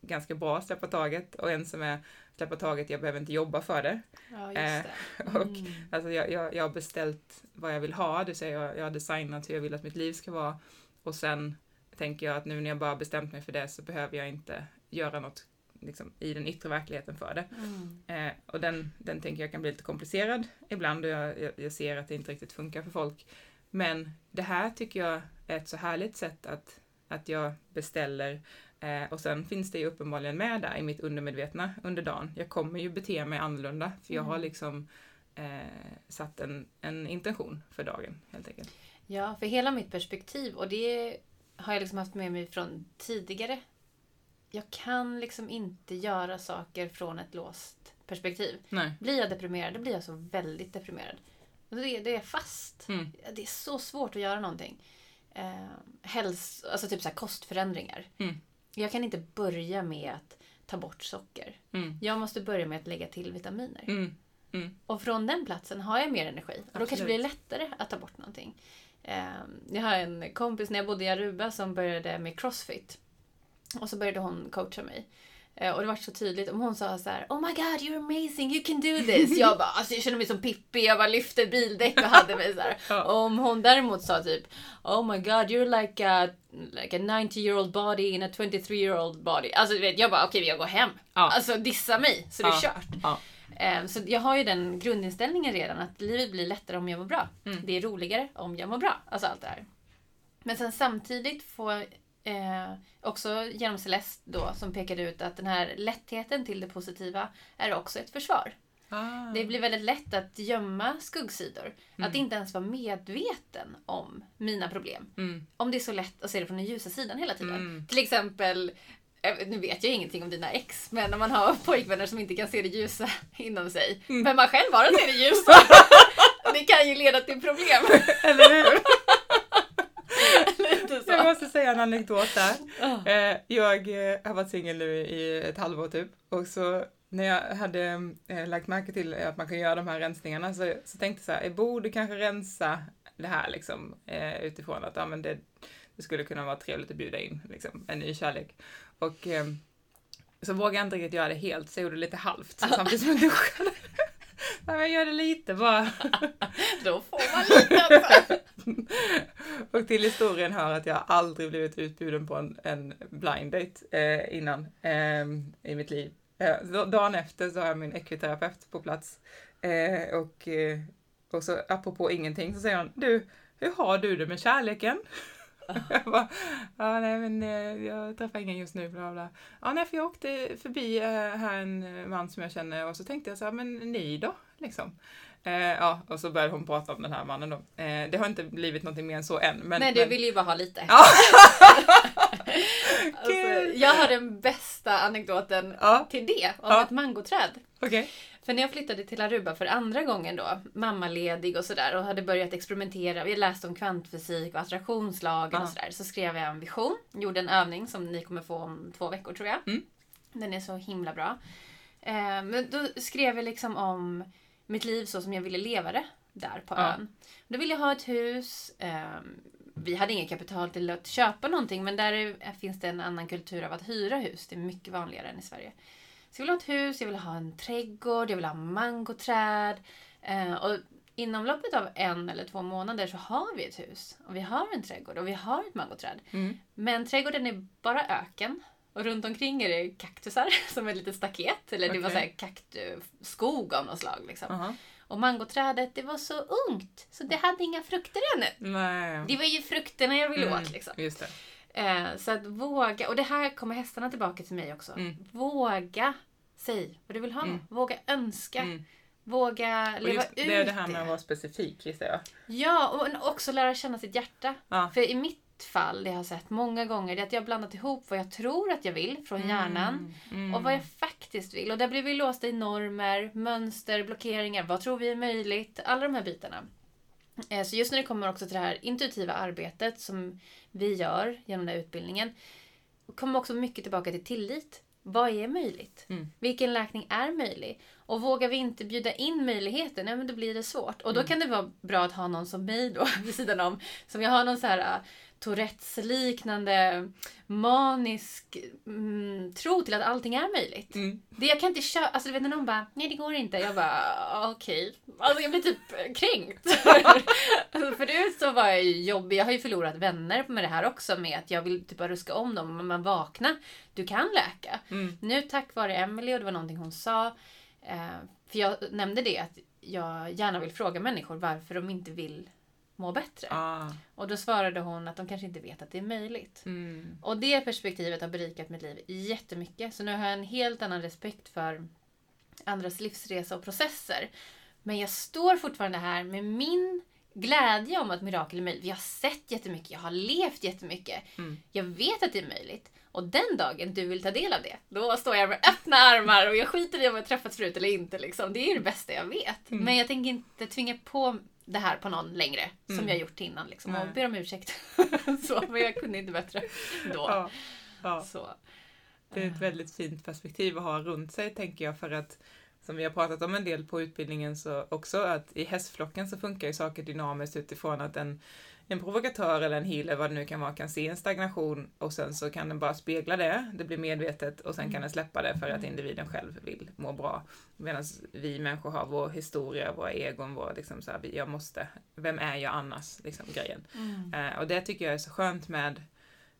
A: ganska bra släppa taget och en som är släppa taget, jag behöver inte jobba för det.
B: Ja, just
A: Eh,
B: det. <laughs>
A: och
B: Mm.
A: Alltså jag, jag, jag har beställt vad jag vill ha, det säga jag, jag har designat hur jag vill att mitt liv ska vara. Och sen tänker jag att nu när jag bara bestämt mig för det så behöver jag inte göra något liksom, i den yttre verkligheten för det.
B: Mm.
A: Eh, och den, den tänker jag kan bli lite komplicerad ibland och jag, jag, ser att det inte riktigt funkar för folk. Men det här tycker jag är ett så härligt sätt att, att jag beställer eh, och sen finns det ju uppenbarligen med där i mitt undermedvetna under dagen. Jag kommer ju bete mig annorlunda för jag har
B: Mm.
A: liksom eh, satt en, en intention för dagen helt enkelt.
B: Ja, för hela mitt perspektiv och det har jag liksom haft med mig från tidigare. Jag kan liksom inte göra saker från ett låst perspektiv.
A: Nej.
B: Blir jag deprimerad, då blir jag så väldigt deprimerad. Och det, det är fast.
A: Mm.
B: Det är så svårt att göra någonting. Eh, häls, alltså typ så kostförändringar.
A: Mm.
B: Jag kan inte börja med att ta bort socker.
A: Mm.
B: Jag måste börja med att lägga till vitaminer.
A: Mm. Mm.
B: Och från den platsen har jag mer energi. Och då kanske
A: Absolut.
B: blir det lättare att ta bort någonting. Eh, jag har en kompis när jag bodde i Aruba som började med crossfit. Och så började hon coacha mig. Eh, och det var så tydligt. Om hon sa så här: Oh my god you're amazing, you can do this. Jag bara, alltså jag kände mig som Pippi. Jag bara lyfte bildäck och hade mig så här. <laughs>
A: Ja.
B: Och om hon däremot sa typ Oh my god you're like a, like a 90 year old body in a 23 year old body. Alltså du vet, jag bara okej jag går hem.
A: Ja.
B: Alltså dissa mig så det är
A: Ja.
B: kört.
A: Ja.
B: Eh, Så jag har ju den grundinställningen redan att livet blir lättare om jag mår bra.
A: Mm.
B: Det är roligare om jag mår bra. Alltså allt det här. Men sen samtidigt får eh, också genom Celeste då som pekade ut att den här lättheten till det positiva är också ett försvar.
A: Ah.
B: Det blir väldigt lätt att gömma skuggsidor.
A: Mm.
B: Att inte ens vara medveten om mina problem.
A: Mm.
B: Om det är så lätt att se det från den ljusa sidan hela tiden.
A: Mm.
B: Till exempel, eh, nu vet jag ingenting om dina ex, men om man har <laughs> pojkvänner som inte kan se det ljusa <laughs> inom sig,
A: Mm.
B: men man själv bara ser det ljusa. <laughs> det kan ju leda till problem.
A: Eller hur?
B: Så.
A: måste säga en anekdot där.
B: Ah.
A: Eh, jag eh, har varit singel nu i ett halvår typ och så när jag hade eh, lagt märke till att man kan göra de här rensningarna så, så tänkte jag så här, jag borde kanske rensa det här liksom eh, utifrån att ja, men det, det skulle kunna vara trevligt att bjuda in liksom, en ny kärlek. Och eh, så vågade jag inte riktigt göra det helt så jag gjorde det lite halvt samtidigt som jag duschade. <laughs> <laughs> Ja, jag gör det lite bara. <laughs>
B: Då får man lite. <laughs>
A: Och till historien hör att jag aldrig blivit utbjuden på en, en blind date eh, innan eh, i mitt liv. Eh, dagen efter så har jag min ekviterapeut på plats. Eh, och, eh, och så apropå ingenting så säger han, du, hur har du det med kärleken? Jag bara, ja nej men eh, jag träffar ingen just nu, bla bla. Ja nej för jag åkte förbi eh, här en man som jag känner och så tänkte jag så här, men ni då? Liksom. Eh, ja, och så började hon prata om den här mannen då. Eh, det har inte blivit någonting mer än så än. Men,
B: Nej, du
A: men,
B: vill ju bara ha lite.
A: Ja. <laughs>
B: alltså, jag har den bästa anekdoten
A: Ja,
B: till det, om
A: Ja.
B: ett mangoträd.
A: okej.
B: För när jag flyttade till Aruba för andra gången då, mammaledig och sådär och hade börjat experimentera, vi läste om kvantfysik och attraktionslagen
A: Ja.
B: och sådär, så skrev jag en vision, gjorde en övning som ni kommer få om två veckor tror jag.
A: Mm.
B: Den är så himla bra. Eh, men då skrev jag liksom om mitt liv så som jag ville leva det där på
A: Ja.
B: ön. Då ville jag ha ett hus. ehm, vi hade inget kapital till att köpa någonting men där är, finns det en annan kultur av att hyra hus. Det är mycket vanligare än i Sverige. Så jag ville ha ett hus, jag ville ha en trädgård, jag ville ha mangoträd. Eh, och inom loppet av en eller två månader så har vi ett hus. Och vi har en trädgård och vi har ett mangoträd.
A: Mm.
B: Men trädgården är bara öken. Och runt omkring är det kaktusar <laughs> som ett litet staket. Eller det var så här kaktuskog av något slag. Liksom.
A: Aha.
B: Och mangoträdet det var så ungt. Så det hade inga frukter ännu.
A: Nej.
B: Det var ju frukterna jag ville
A: Mm,
B: åt. Liksom.
A: Det.
B: Eh, så att våga, och det här kommer hästarna tillbaka till mig också.
A: Mm.
B: Våga säg vad du vill ha.
A: Mm.
B: Våga önska.
A: Mm.
B: Våga leva
A: just,
B: ut
A: det är det här med att vara specifik gissar jag.
B: Ja, och också lära känna sitt hjärta.
A: Ja.
B: För i mitt fall, det jag har sett många gånger, det är att jag har blandat ihop vad jag tror att jag vill från hjärnan
A: Mm.
B: och vad jag faktiskt vill. Och där blir vi låsta i normer, mönster, blockeringar. Vad tror vi är möjligt? Alla de här bitarna. Eh, Så just när det kommer också till det här intuitiva arbetet som vi gör genom den här utbildningen kommer också mycket tillbaka till tillit. Vad är möjligt?
A: Mm.
B: Vilken läkning är möjlig? Och vågar vi inte bjuda in möjligheten, ja, men då blir det svårt. Och då
A: Mm.
B: kan det vara bra att ha någon som mig då, <laughs> vid sidan om. Som jag har någon så här Tourettes-liknande manisk mm, tro till att allting är möjligt.
A: Mm.
B: Det jag kan inte köra, alltså du vet när någon bara nej det går inte. Jag bara "Ah, okej. Alltså jag blir typ kränkt. <laughs> alltså förut så var jag ju jobbig. Jag har ju förlorat vänner med det här också med att jag vill typ bara ruska om dem. Men man vaknar. Du kan läka.
A: Mm.
B: Nu tack vare Emily och det var någonting hon sa. Eh, för jag nämnde det att jag gärna vill fråga människor varför de inte vill må bättre.
A: Ah.
B: Och då svarade hon att de kanske inte vet att det är möjligt.
A: Mm.
B: Och det perspektivet har berikat mitt liv jättemycket. Så nu har jag en helt annan respekt för andras livsresa och processer. Men jag står fortfarande här med min glädje om att mirakel är möjligt. Vi har sett jättemycket, jag har levt jättemycket.
A: Mm.
B: Jag vet att det är möjligt. Och den dagen du vill ta del av det, då står jag med öppna armar och jag skiter i om jag träffats förut eller inte. Liksom. Det är det bästa jag vet.
A: Mm.
B: Men jag tänker inte tvinga på det här på någon längre, som
A: Mm.
B: jag gjort innan. Liksom, och ber om ursäkt. <laughs> så, men jag kunde inte bättre då.
A: Ja. Ja.
B: Så.
A: Det är ett väldigt fint perspektiv att ha runt sig tänker jag för att som vi har pratat om en del på utbildningen så också att i hästflocken så funkar ju saker dynamiskt utifrån att en, en provokatör eller en healer, vad det nu kan vara, kan se en stagnation och sen så kan den bara spegla det, det blir medvetet och sen kan den släppa det för att individen själv vill må bra. Medan vi människor har vår historia, våra egon, vår liksom så här, jag måste, vem är jag annars, liksom grejen.
B: Mm.
A: Eh, och det tycker jag är så skönt med,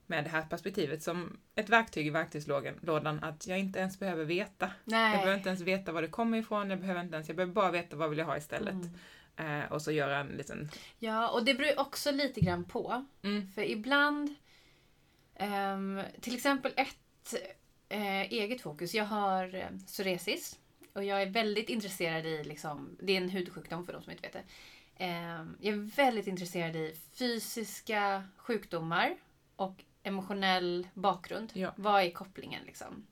A: med det här perspektivet som ett verktyg i verktygslådan, lådan, att jag inte ens behöver veta. Jag behöver
B: Nej.
A: inte ens veta var det kommer ifrån, jag behöver inte ens, jag behöver bara veta vad vill jag ha istället.
B: Mm.
A: Eh, och så göra en liten...
B: Ja, och det beror också lite grann på.
A: Mm,
B: För ibland, ehm, till exempel ett eh, eget fokus. Jag har eh, psoriasis och jag är väldigt intresserad i, liksom, det är en hudsjukdom för de som inte vet det. Ehm, jag är väldigt intresserad i fysiska sjukdomar och emotionell bakgrund.
A: Ja.
B: Vad är kopplingen liksom?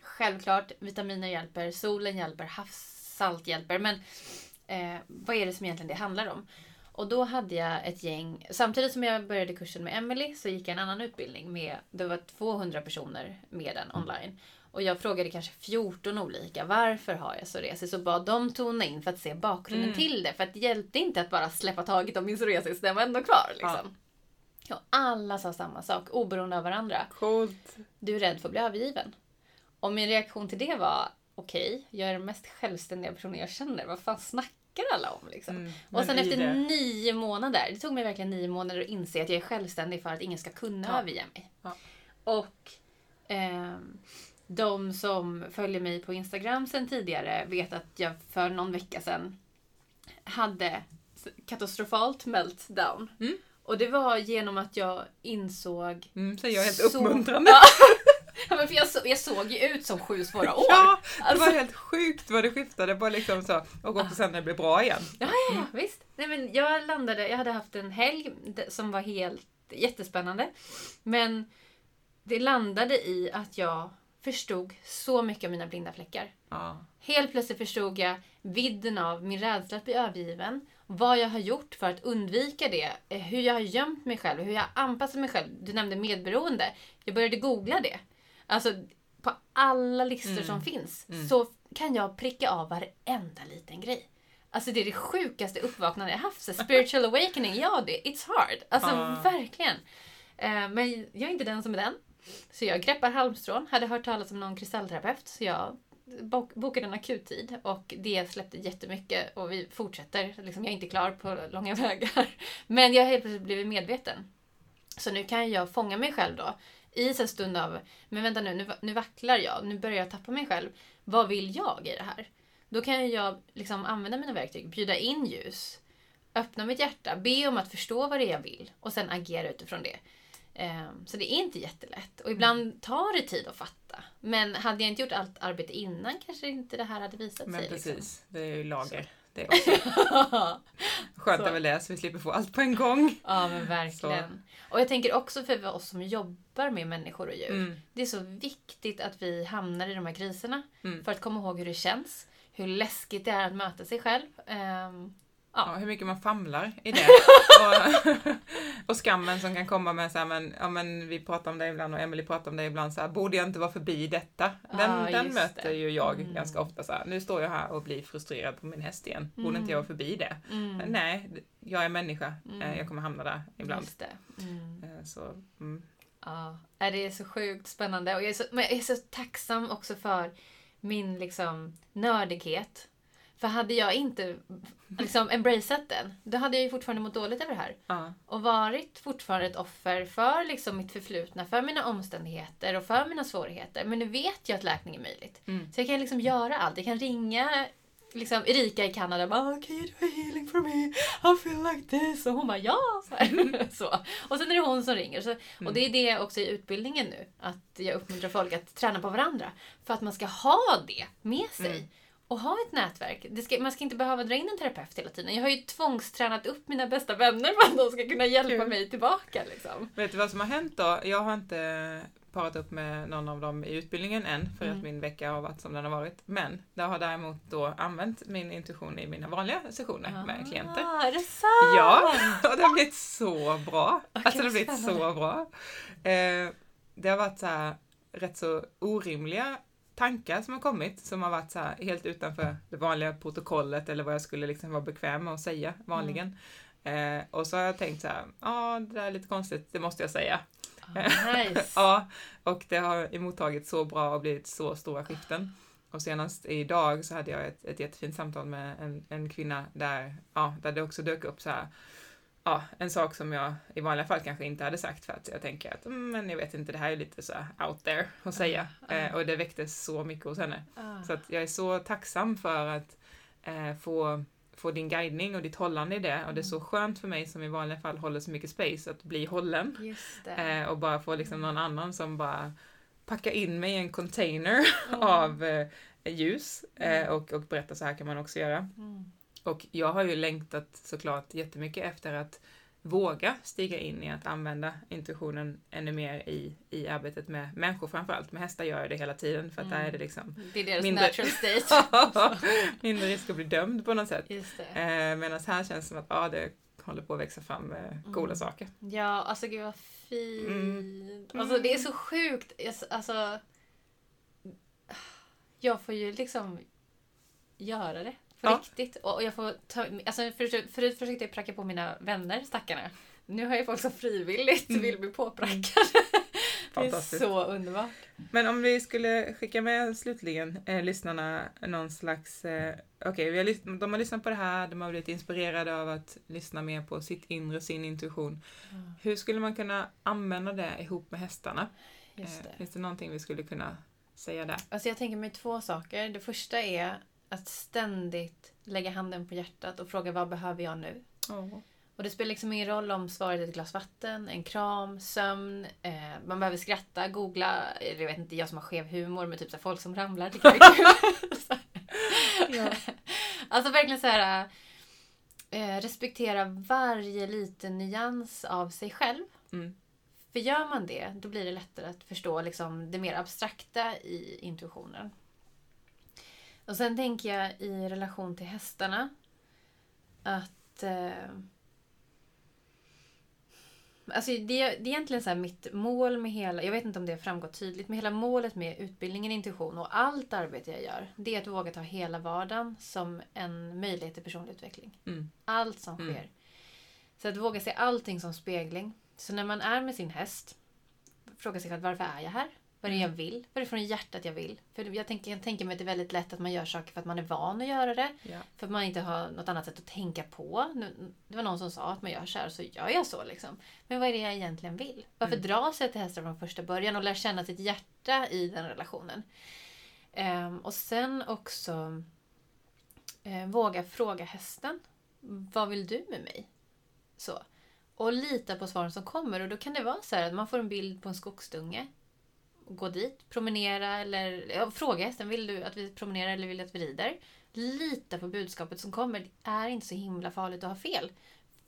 B: Självklart, vitaminer hjälper, solen hjälper, havssalt hjälper. Men eh, vad är det som egentligen det handlar om? Och då hade jag ett gäng, samtidigt som jag började kursen med Emily så gick jag en annan utbildning med, det var 200 personer med den online. Och jag frågade kanske 14 olika, varför har jag psoriasis? Och bad dem tona in för att se bakgrunden
A: Mm.
B: till det. För att det hjälpte inte att bara släppa taget om min psoriasis, den var ändå kvar. Liksom. Och alla sa samma sak, oberoende av varandra.
A: Coolt.
B: Du är rädd för att bli övergiven. Och min reaktion till det var, okej, jag är den mest självständiga personen jag känner. Vad fan snackar alla om liksom?
A: Mm,
B: Och sen efter
A: det-
B: nio månader, det tog mig verkligen nio månader att inse att jag är självständig för att ingen ska kunna
A: Ja.
B: överge mig.
A: Ja.
B: Och ehm, de som följer mig på Instagram sen tidigare vet att jag för någon vecka sedan hade katastrofalt meltdown.
A: Mm.
B: Och det var genom att jag insåg
A: Mm, säger jag helt
B: så-
A: uppmuntrande. <laughs>
B: Ja. Men för jag, så, jag såg ju ut som sju svåra år.
A: Ja, det
B: Alltså-
A: var helt sjukt vad det skiftade. Bara liksom så. Och också sen när det blev bra igen.
B: Ja, ja, ja visst. Nej, men jag landade, jag hade haft en helg som var helt jättespännande. Men det landade i att jag förstod så mycket av mina blinda fläckar.
A: Ja.
B: Helt plötsligt förstod jag vidden av min rädsla att bli övergiven. Vad jag har gjort för att undvika det. eh, Hur jag har gömt mig själv. Hur jag har anpassat mig själv. Du nämnde medberoende. Jag började googla det. Alltså på alla listor
A: Mm.
B: som finns
A: Mm.
B: så kan jag pricka av varenda liten grej. Alltså det är det sjukaste uppvaknandet jag haft. Så spiritual awakening, ja det, it's hard. Alltså
A: Ja.
B: verkligen. Eh, men jag är inte den som är den. Så jag greppar halmstrån. Hade hört talas om någon kristallterapeut. Så jag bok- bokade en akuttid. Och det släppte jättemycket. Och vi fortsätter. Liksom, jag är inte klar på långa <laughs> vägar. Men jag har helt plötsligt blivit medveten. Så nu kan jag fånga mig själv då. I en stund av, men vänta nu, nu, nu vacklar jag. Nu börjar jag tappa mig själv. Vad vill jag i det här? Då kan jag liksom använda mina verktyg, bjuda in ljus, öppna mitt hjärta, be om att förstå vad det är jag vill och sen agera utifrån det. Ehm, Så det är inte jättelätt. Och ibland tar det tid att fatta. Men hade jag inte gjort allt arbete innan kanske inte det här hade visat
A: Men
B: sig.
A: precis,
B: Liksom.
A: det är ju lager. Det också. <laughs> Skönt
B: Så.
A: är väl det, så vi slipper få allt på en gång.
B: ja, men verkligen. Och jag tänker också för oss som jobbar med människor och djur.
A: Mm.
B: Det är så viktigt att vi hamnar i de här kriserna.
A: Mm.
B: För att komma ihåg hur det känns. Hur läskigt det är att möta sig själv. Ehm,
A: Ja, hur mycket man famlar i det. <laughs> och, och skammen som kan komma med så här, men, ja, men vi pratar om det ibland och Emily pratar om det ibland så här, borde jag inte vara förbi detta? Den,
B: Ja,
A: den möter
B: det.
A: ju jag
B: Mm.
A: ganska ofta så här, nu står jag här och blir frustrerad på min häst igen. Borde
B: Mm.
A: inte jag vara förbi det?
B: mm,
A: Men nej, jag är människa.
B: Mm.
A: Eh, Jag kommer hamna där ibland.
B: Mm.
A: Eh, Så, mm.
B: Ja, Ja, det är så sjukt spännande. Och jag är så, men jag är så tacksam också för min liksom, nördighet. För hade jag inte liksom, embraceat den, då hade jag ju fortfarande mått dåligt över det här.
A: ja.
B: Och varit fortfarande ett offer för liksom, mitt förflutna, för mina omständigheter och för mina svårigheter. Men nu vet jag att läkning är möjligt.
A: Mm.
B: Så jag kan liksom göra allt. Jag kan ringa liksom, Erika i Kanada och bara "Oh, “Can you do a healing for me? I feel like this” och hon bara “Ja!” <laughs> så, här. så. Och sen är det hon som ringer. Så, och det är det också i utbildningen nu. Att jag uppmuntrar folk att träna på varandra. För att man ska ha det med sig.
A: Mm.
B: Och ha ett nätverk. Ska, man ska inte behöva dra in en terapeut hela tiden. Jag har ju tvångstränat upp mina bästa vänner för att de ska kunna hjälpa
A: Kul.
B: mig tillbaka. Liksom.
A: Vet du vad som har hänt då? Jag har inte parat upp med någon av dem i utbildningen än, för
B: Mm.
A: att min vecka har varit som den har varit. Men jag har däremot då använt min intuition i mina vanliga sessioner med klienter.
B: Ah, är det sant?
A: Ja, <laughs> och det har blivit så bra.
B: Okej,
A: Alltså det har blivit så bra. Eh, det har varit så här, rätt så orimliga tankar som har kommit som har varit så här, helt utanför det vanliga protokollet eller vad jag skulle liksom vara bekväm med att säga vanligen.
B: Mm.
A: Eh, och så har jag tänkt så här, ja det där är lite konstigt, det måste jag säga.
B: Ah, nice. <laughs>
A: Ja, och det har emottagits så bra och blivit så stora skiften. Och senast idag så hade jag ett, ett jättefint samtal med en, en kvinna där, ja, där det också dök upp så här, ja, en sak som jag i vanliga fall kanske inte hade sagt för att jag tänker att, mm, men jag vet inte, det här är lite så out there att säga.
B: Ah, ah.
A: Eh, och det väckte så mycket hos henne.
B: Ah.
A: Så att jag är så tacksam för att eh, få, få din guidning och ditt hållande i det. Och det är så skönt för mig som i vanliga fall håller så mycket space att bli hållen. Eh, och bara få liksom någon annan som bara packar in mig i en container
B: Mm. <laughs>
A: av eh, ljus eh,
B: Mm.
A: och, och berätta så här kan man också göra.
B: Mm.
A: Och jag har ju längtat såklart jättemycket efter att våga stiga in i att använda intuitionen ännu mer i, i arbetet med människor framförallt. Med hästar gör jag det hela tiden för att där
B: Mm.
A: är det liksom
B: Det är deras
A: Mindre-
B: natural state. <laughs>
A: mindre risk att bli dömd på något sätt.
B: Just det.
A: Eh, Medan här känns det som att ja, det håller på att växa fram eh, coola
B: Mm.
A: saker.
B: Ja, alltså gud vad fint.
A: Mm.
B: Alltså det är så sjukt. Alltså, jag får ju liksom göra det på
A: Ja.
B: riktigt. Och jag får ta, alltså förut, förut försökte jag pracka på mina vänner, stackarna. Nu har jag folk som frivilligt
A: Mm.
B: vill bli påprackade. <laughs> Det är så underbart.
A: Men om vi skulle skicka med slutligen eh, lyssnarna någon slags... Eh, Okej, har lys- de har lyssnat på det här, de har blivit inspirerade av att lyssna mer på sitt inre, sin intuition. Hur skulle man kunna använda det ihop med hästarna?
B: Just
A: Eh,
B: det.
A: finns det någonting vi skulle kunna säga där?
B: Alltså jag tänker mig två saker. Det första är att ständigt lägga handen på hjärtat och fråga vad behöver jag nu? Och det spelar liksom ingen roll om svaret är ett glas vatten, en kram, sömn, eh, man behöver skratta, googla, eh, jag vet inte, jag som har skev humor med typ så folk som ramlar tycker jag är kul. <laughs> Här. <laughs> Alltså verkligen så här eh, respektera varje liten nyans av sig själv.
A: Mm.
B: För gör man det, då blir det lättare att förstå liksom, det mer abstrakta i intuitionen. Och sen tänker jag i relation till hästarna att... Eh, Alltså det, det är egentligen så här mitt mål med hela, jag vet inte om det har framgått tydligt, men hela målet med utbildningen intuition och allt arbete jag gör, det är att våga ta hela vardagen som en möjlighet till personlig utveckling.
A: Mm.
B: Allt som
A: Mm.
B: sker. Så att våga se allting som spegling. Så när man är med sin häst, fråga sig själv varför är jag här? Vad är det jag
A: Mm.
B: vill? Vad är det från hjärtat jag vill? För jag tänker, jag tänker mig att det är väldigt lätt att man gör saker för att man är van att göra det.
A: Ja.
B: För att man inte har något annat sätt att tänka på. Nu, det var någon som sa att man gör så här, så gör jag så. Liksom. Men vad är det jag egentligen vill? Varför
A: Mm.
B: dra sig till hästar från första början och lära känna sitt hjärta i den relationen? Ehm, och sen också eh, våga fråga hästen. Vad vill du med mig? Så. Och lita på svaren som kommer. Och då kan det vara så här att man får en bild på en skogsdunge. Gå dit, promenera eller ja, fråga hästen. Vill du att vi promenerar eller vill du att vi rider? Lita på budskapet som kommer. Det är inte så himla farligt att ha fel.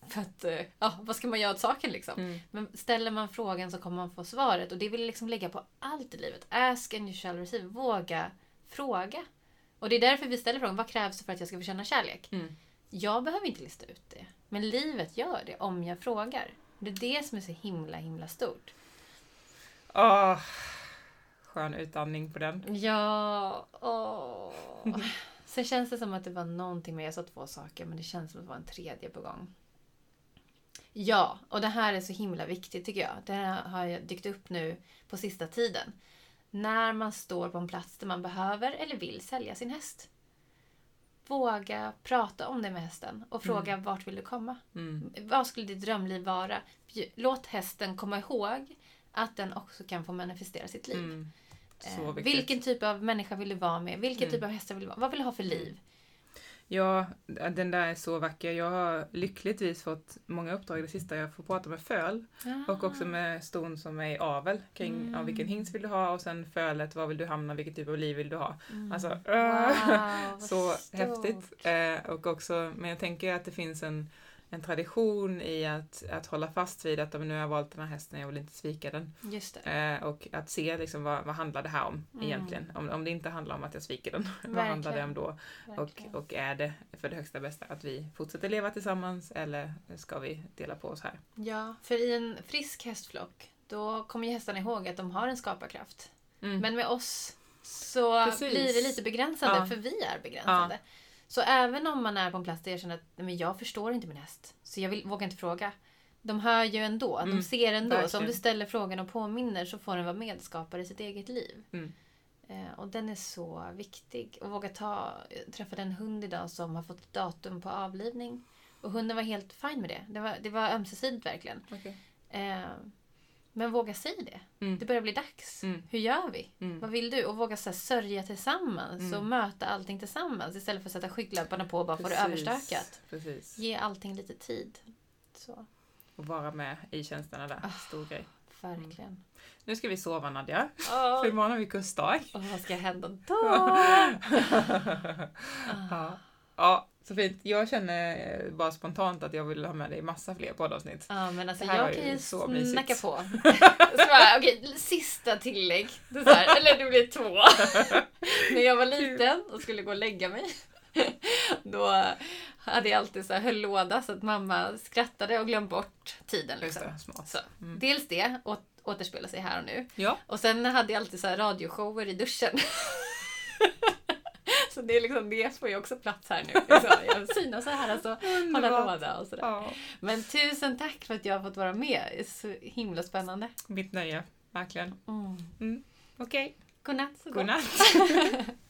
B: För att, eh, ja, vad ska man göra åt saken liksom?
A: Mm.
B: Men ställer man frågan så kommer man få svaret. Och det vill liksom lägga på allt i livet. Ask and you shall receive. Våga fråga. Och det är därför vi ställer frågan, vad krävs det för att jag ska få känna kärlek?
A: Mm.
B: Jag behöver inte lista ut det. Men livet gör det om jag frågar. Det är det som är så himla, himla stort.
A: Åh, skön utandning på den.
B: Ja, åh. Sen känns det som att det var någonting mer. Jag sa två saker, men det känns som att det var en tredje på gång. Ja, och det här är så himla viktigt tycker jag. Det här har jag dykt upp nu på sista tiden. När man står på en plats där man behöver eller vill sälja sin häst. Våga prata om det med hästen och fråga vart vill du komma?
A: Mm.
B: Vad skulle ditt drömliv vara? Låt hästen komma ihåg att den också kan få manifestera sitt liv.
A: Mm. Så
B: Eh,
A: viktigt.
B: Vilken typ av människa vill du vara med? Vilken
A: Mm.
B: typ av hästar vill du vara? Vad vill du ha för liv?
A: Ja, den där är så vacker. Jag har lyckligtvis fått många uppdrag det sista. Jag får prata med föl och också med ston som är i avel kring
B: Mm.
A: ja, vilken hingst vill du ha och sen fölet, var vill du hamna, vilken typ av liv vill du ha.
B: Mm.
A: Alltså,
B: Wow, <laughs>
A: så
B: stort.
A: häftigt. Eh, och också, men jag tänker att det finns en, en tradition i att, att hålla fast vid att om nu har jag valt den här hästen, jag vill inte svika den. Eh, och att se liksom vad, vad handlar det här om
B: Mm.
A: egentligen? Om, om det inte handlar om att jag sviker den, <laughs> vad handlar det om då? Och,
B: Verkligen.
A: och är det för det högsta bästa att vi fortsätter leva tillsammans eller ska vi dela på oss här?
B: Ja, för i en frisk hästflock då kommer ju hästarna ihåg att de har en skaparkraft.
A: Mm.
B: Men med oss så
A: Precis.
B: blir det lite begränsande,
A: Ja.
B: för vi är begränsande. Så även om man är på en plats där jag känner att men jag förstår inte min häst, så jag vill, vågar inte fråga. De hör ju ändå,
A: Mm,
B: de ser ändå. Så om
A: verkligen.
B: du ställer frågan och påminner så får den vara medskapare i sitt eget liv.
A: Mm.
B: Eh, och den är så viktig. Och våga ta... Träffade en hund idag som har fått datum på avlivning. Och hunden var helt fin med det. Det var, det var ömsesidigt verkligen.
A: Okej.
B: Eh, men våga säga det.
A: Mm.
B: Det börjar bli dags.
A: Mm.
B: Hur gör vi?
A: Mm.
B: Vad vill du? Och våga så här, sörja tillsammans
A: Mm.
B: och möta allting tillsammans istället för att sätta skygglapparna på och bara få det överstökat.
A: Precis.
B: Ge allting lite tid. Så,
A: Och vara med i tjänsterna där.
B: Ah.
A: Stor grej.
B: verkligen.
A: Nu ska vi sova Nadja,
B: Åh,
A: för imorgon har vi kursdag.
B: och vad ska hända då? <laughs>
A: ja. ja, så fint. Jag känner bara spontant att jag vill ha med dig massa fler poddavsnitt.
B: Ja, men alltså jag kan ju
A: så mysigt.
B: snacka på. <laughs> Så bara, <laughs> Okej, sista tillägg. Det här, eller det blir två. <laughs> När jag var liten och skulle gå och lägga mig. Då hade jag alltid så här, höll låda så att mamma skrattade och glömde bort tiden. Liksom.
A: det.
B: Så,
A: Mm.
B: Dels det, å- återspelar sig här och nu.
A: Ja.
B: Och sen hade jag alltid så här radioshower i duschen. Så det är liksom, det får ju också plats här nu. Så jag synas så här, alltså hålla låda och sådär.
A: Ja,
B: Men tusen tack för att jag har fått vara med. Det är så himla spännande.
A: mitt nöje. Verkligen.
B: Mm.
A: Okej,
B: Godnatt. så gott.
A: godnatt. <laughs>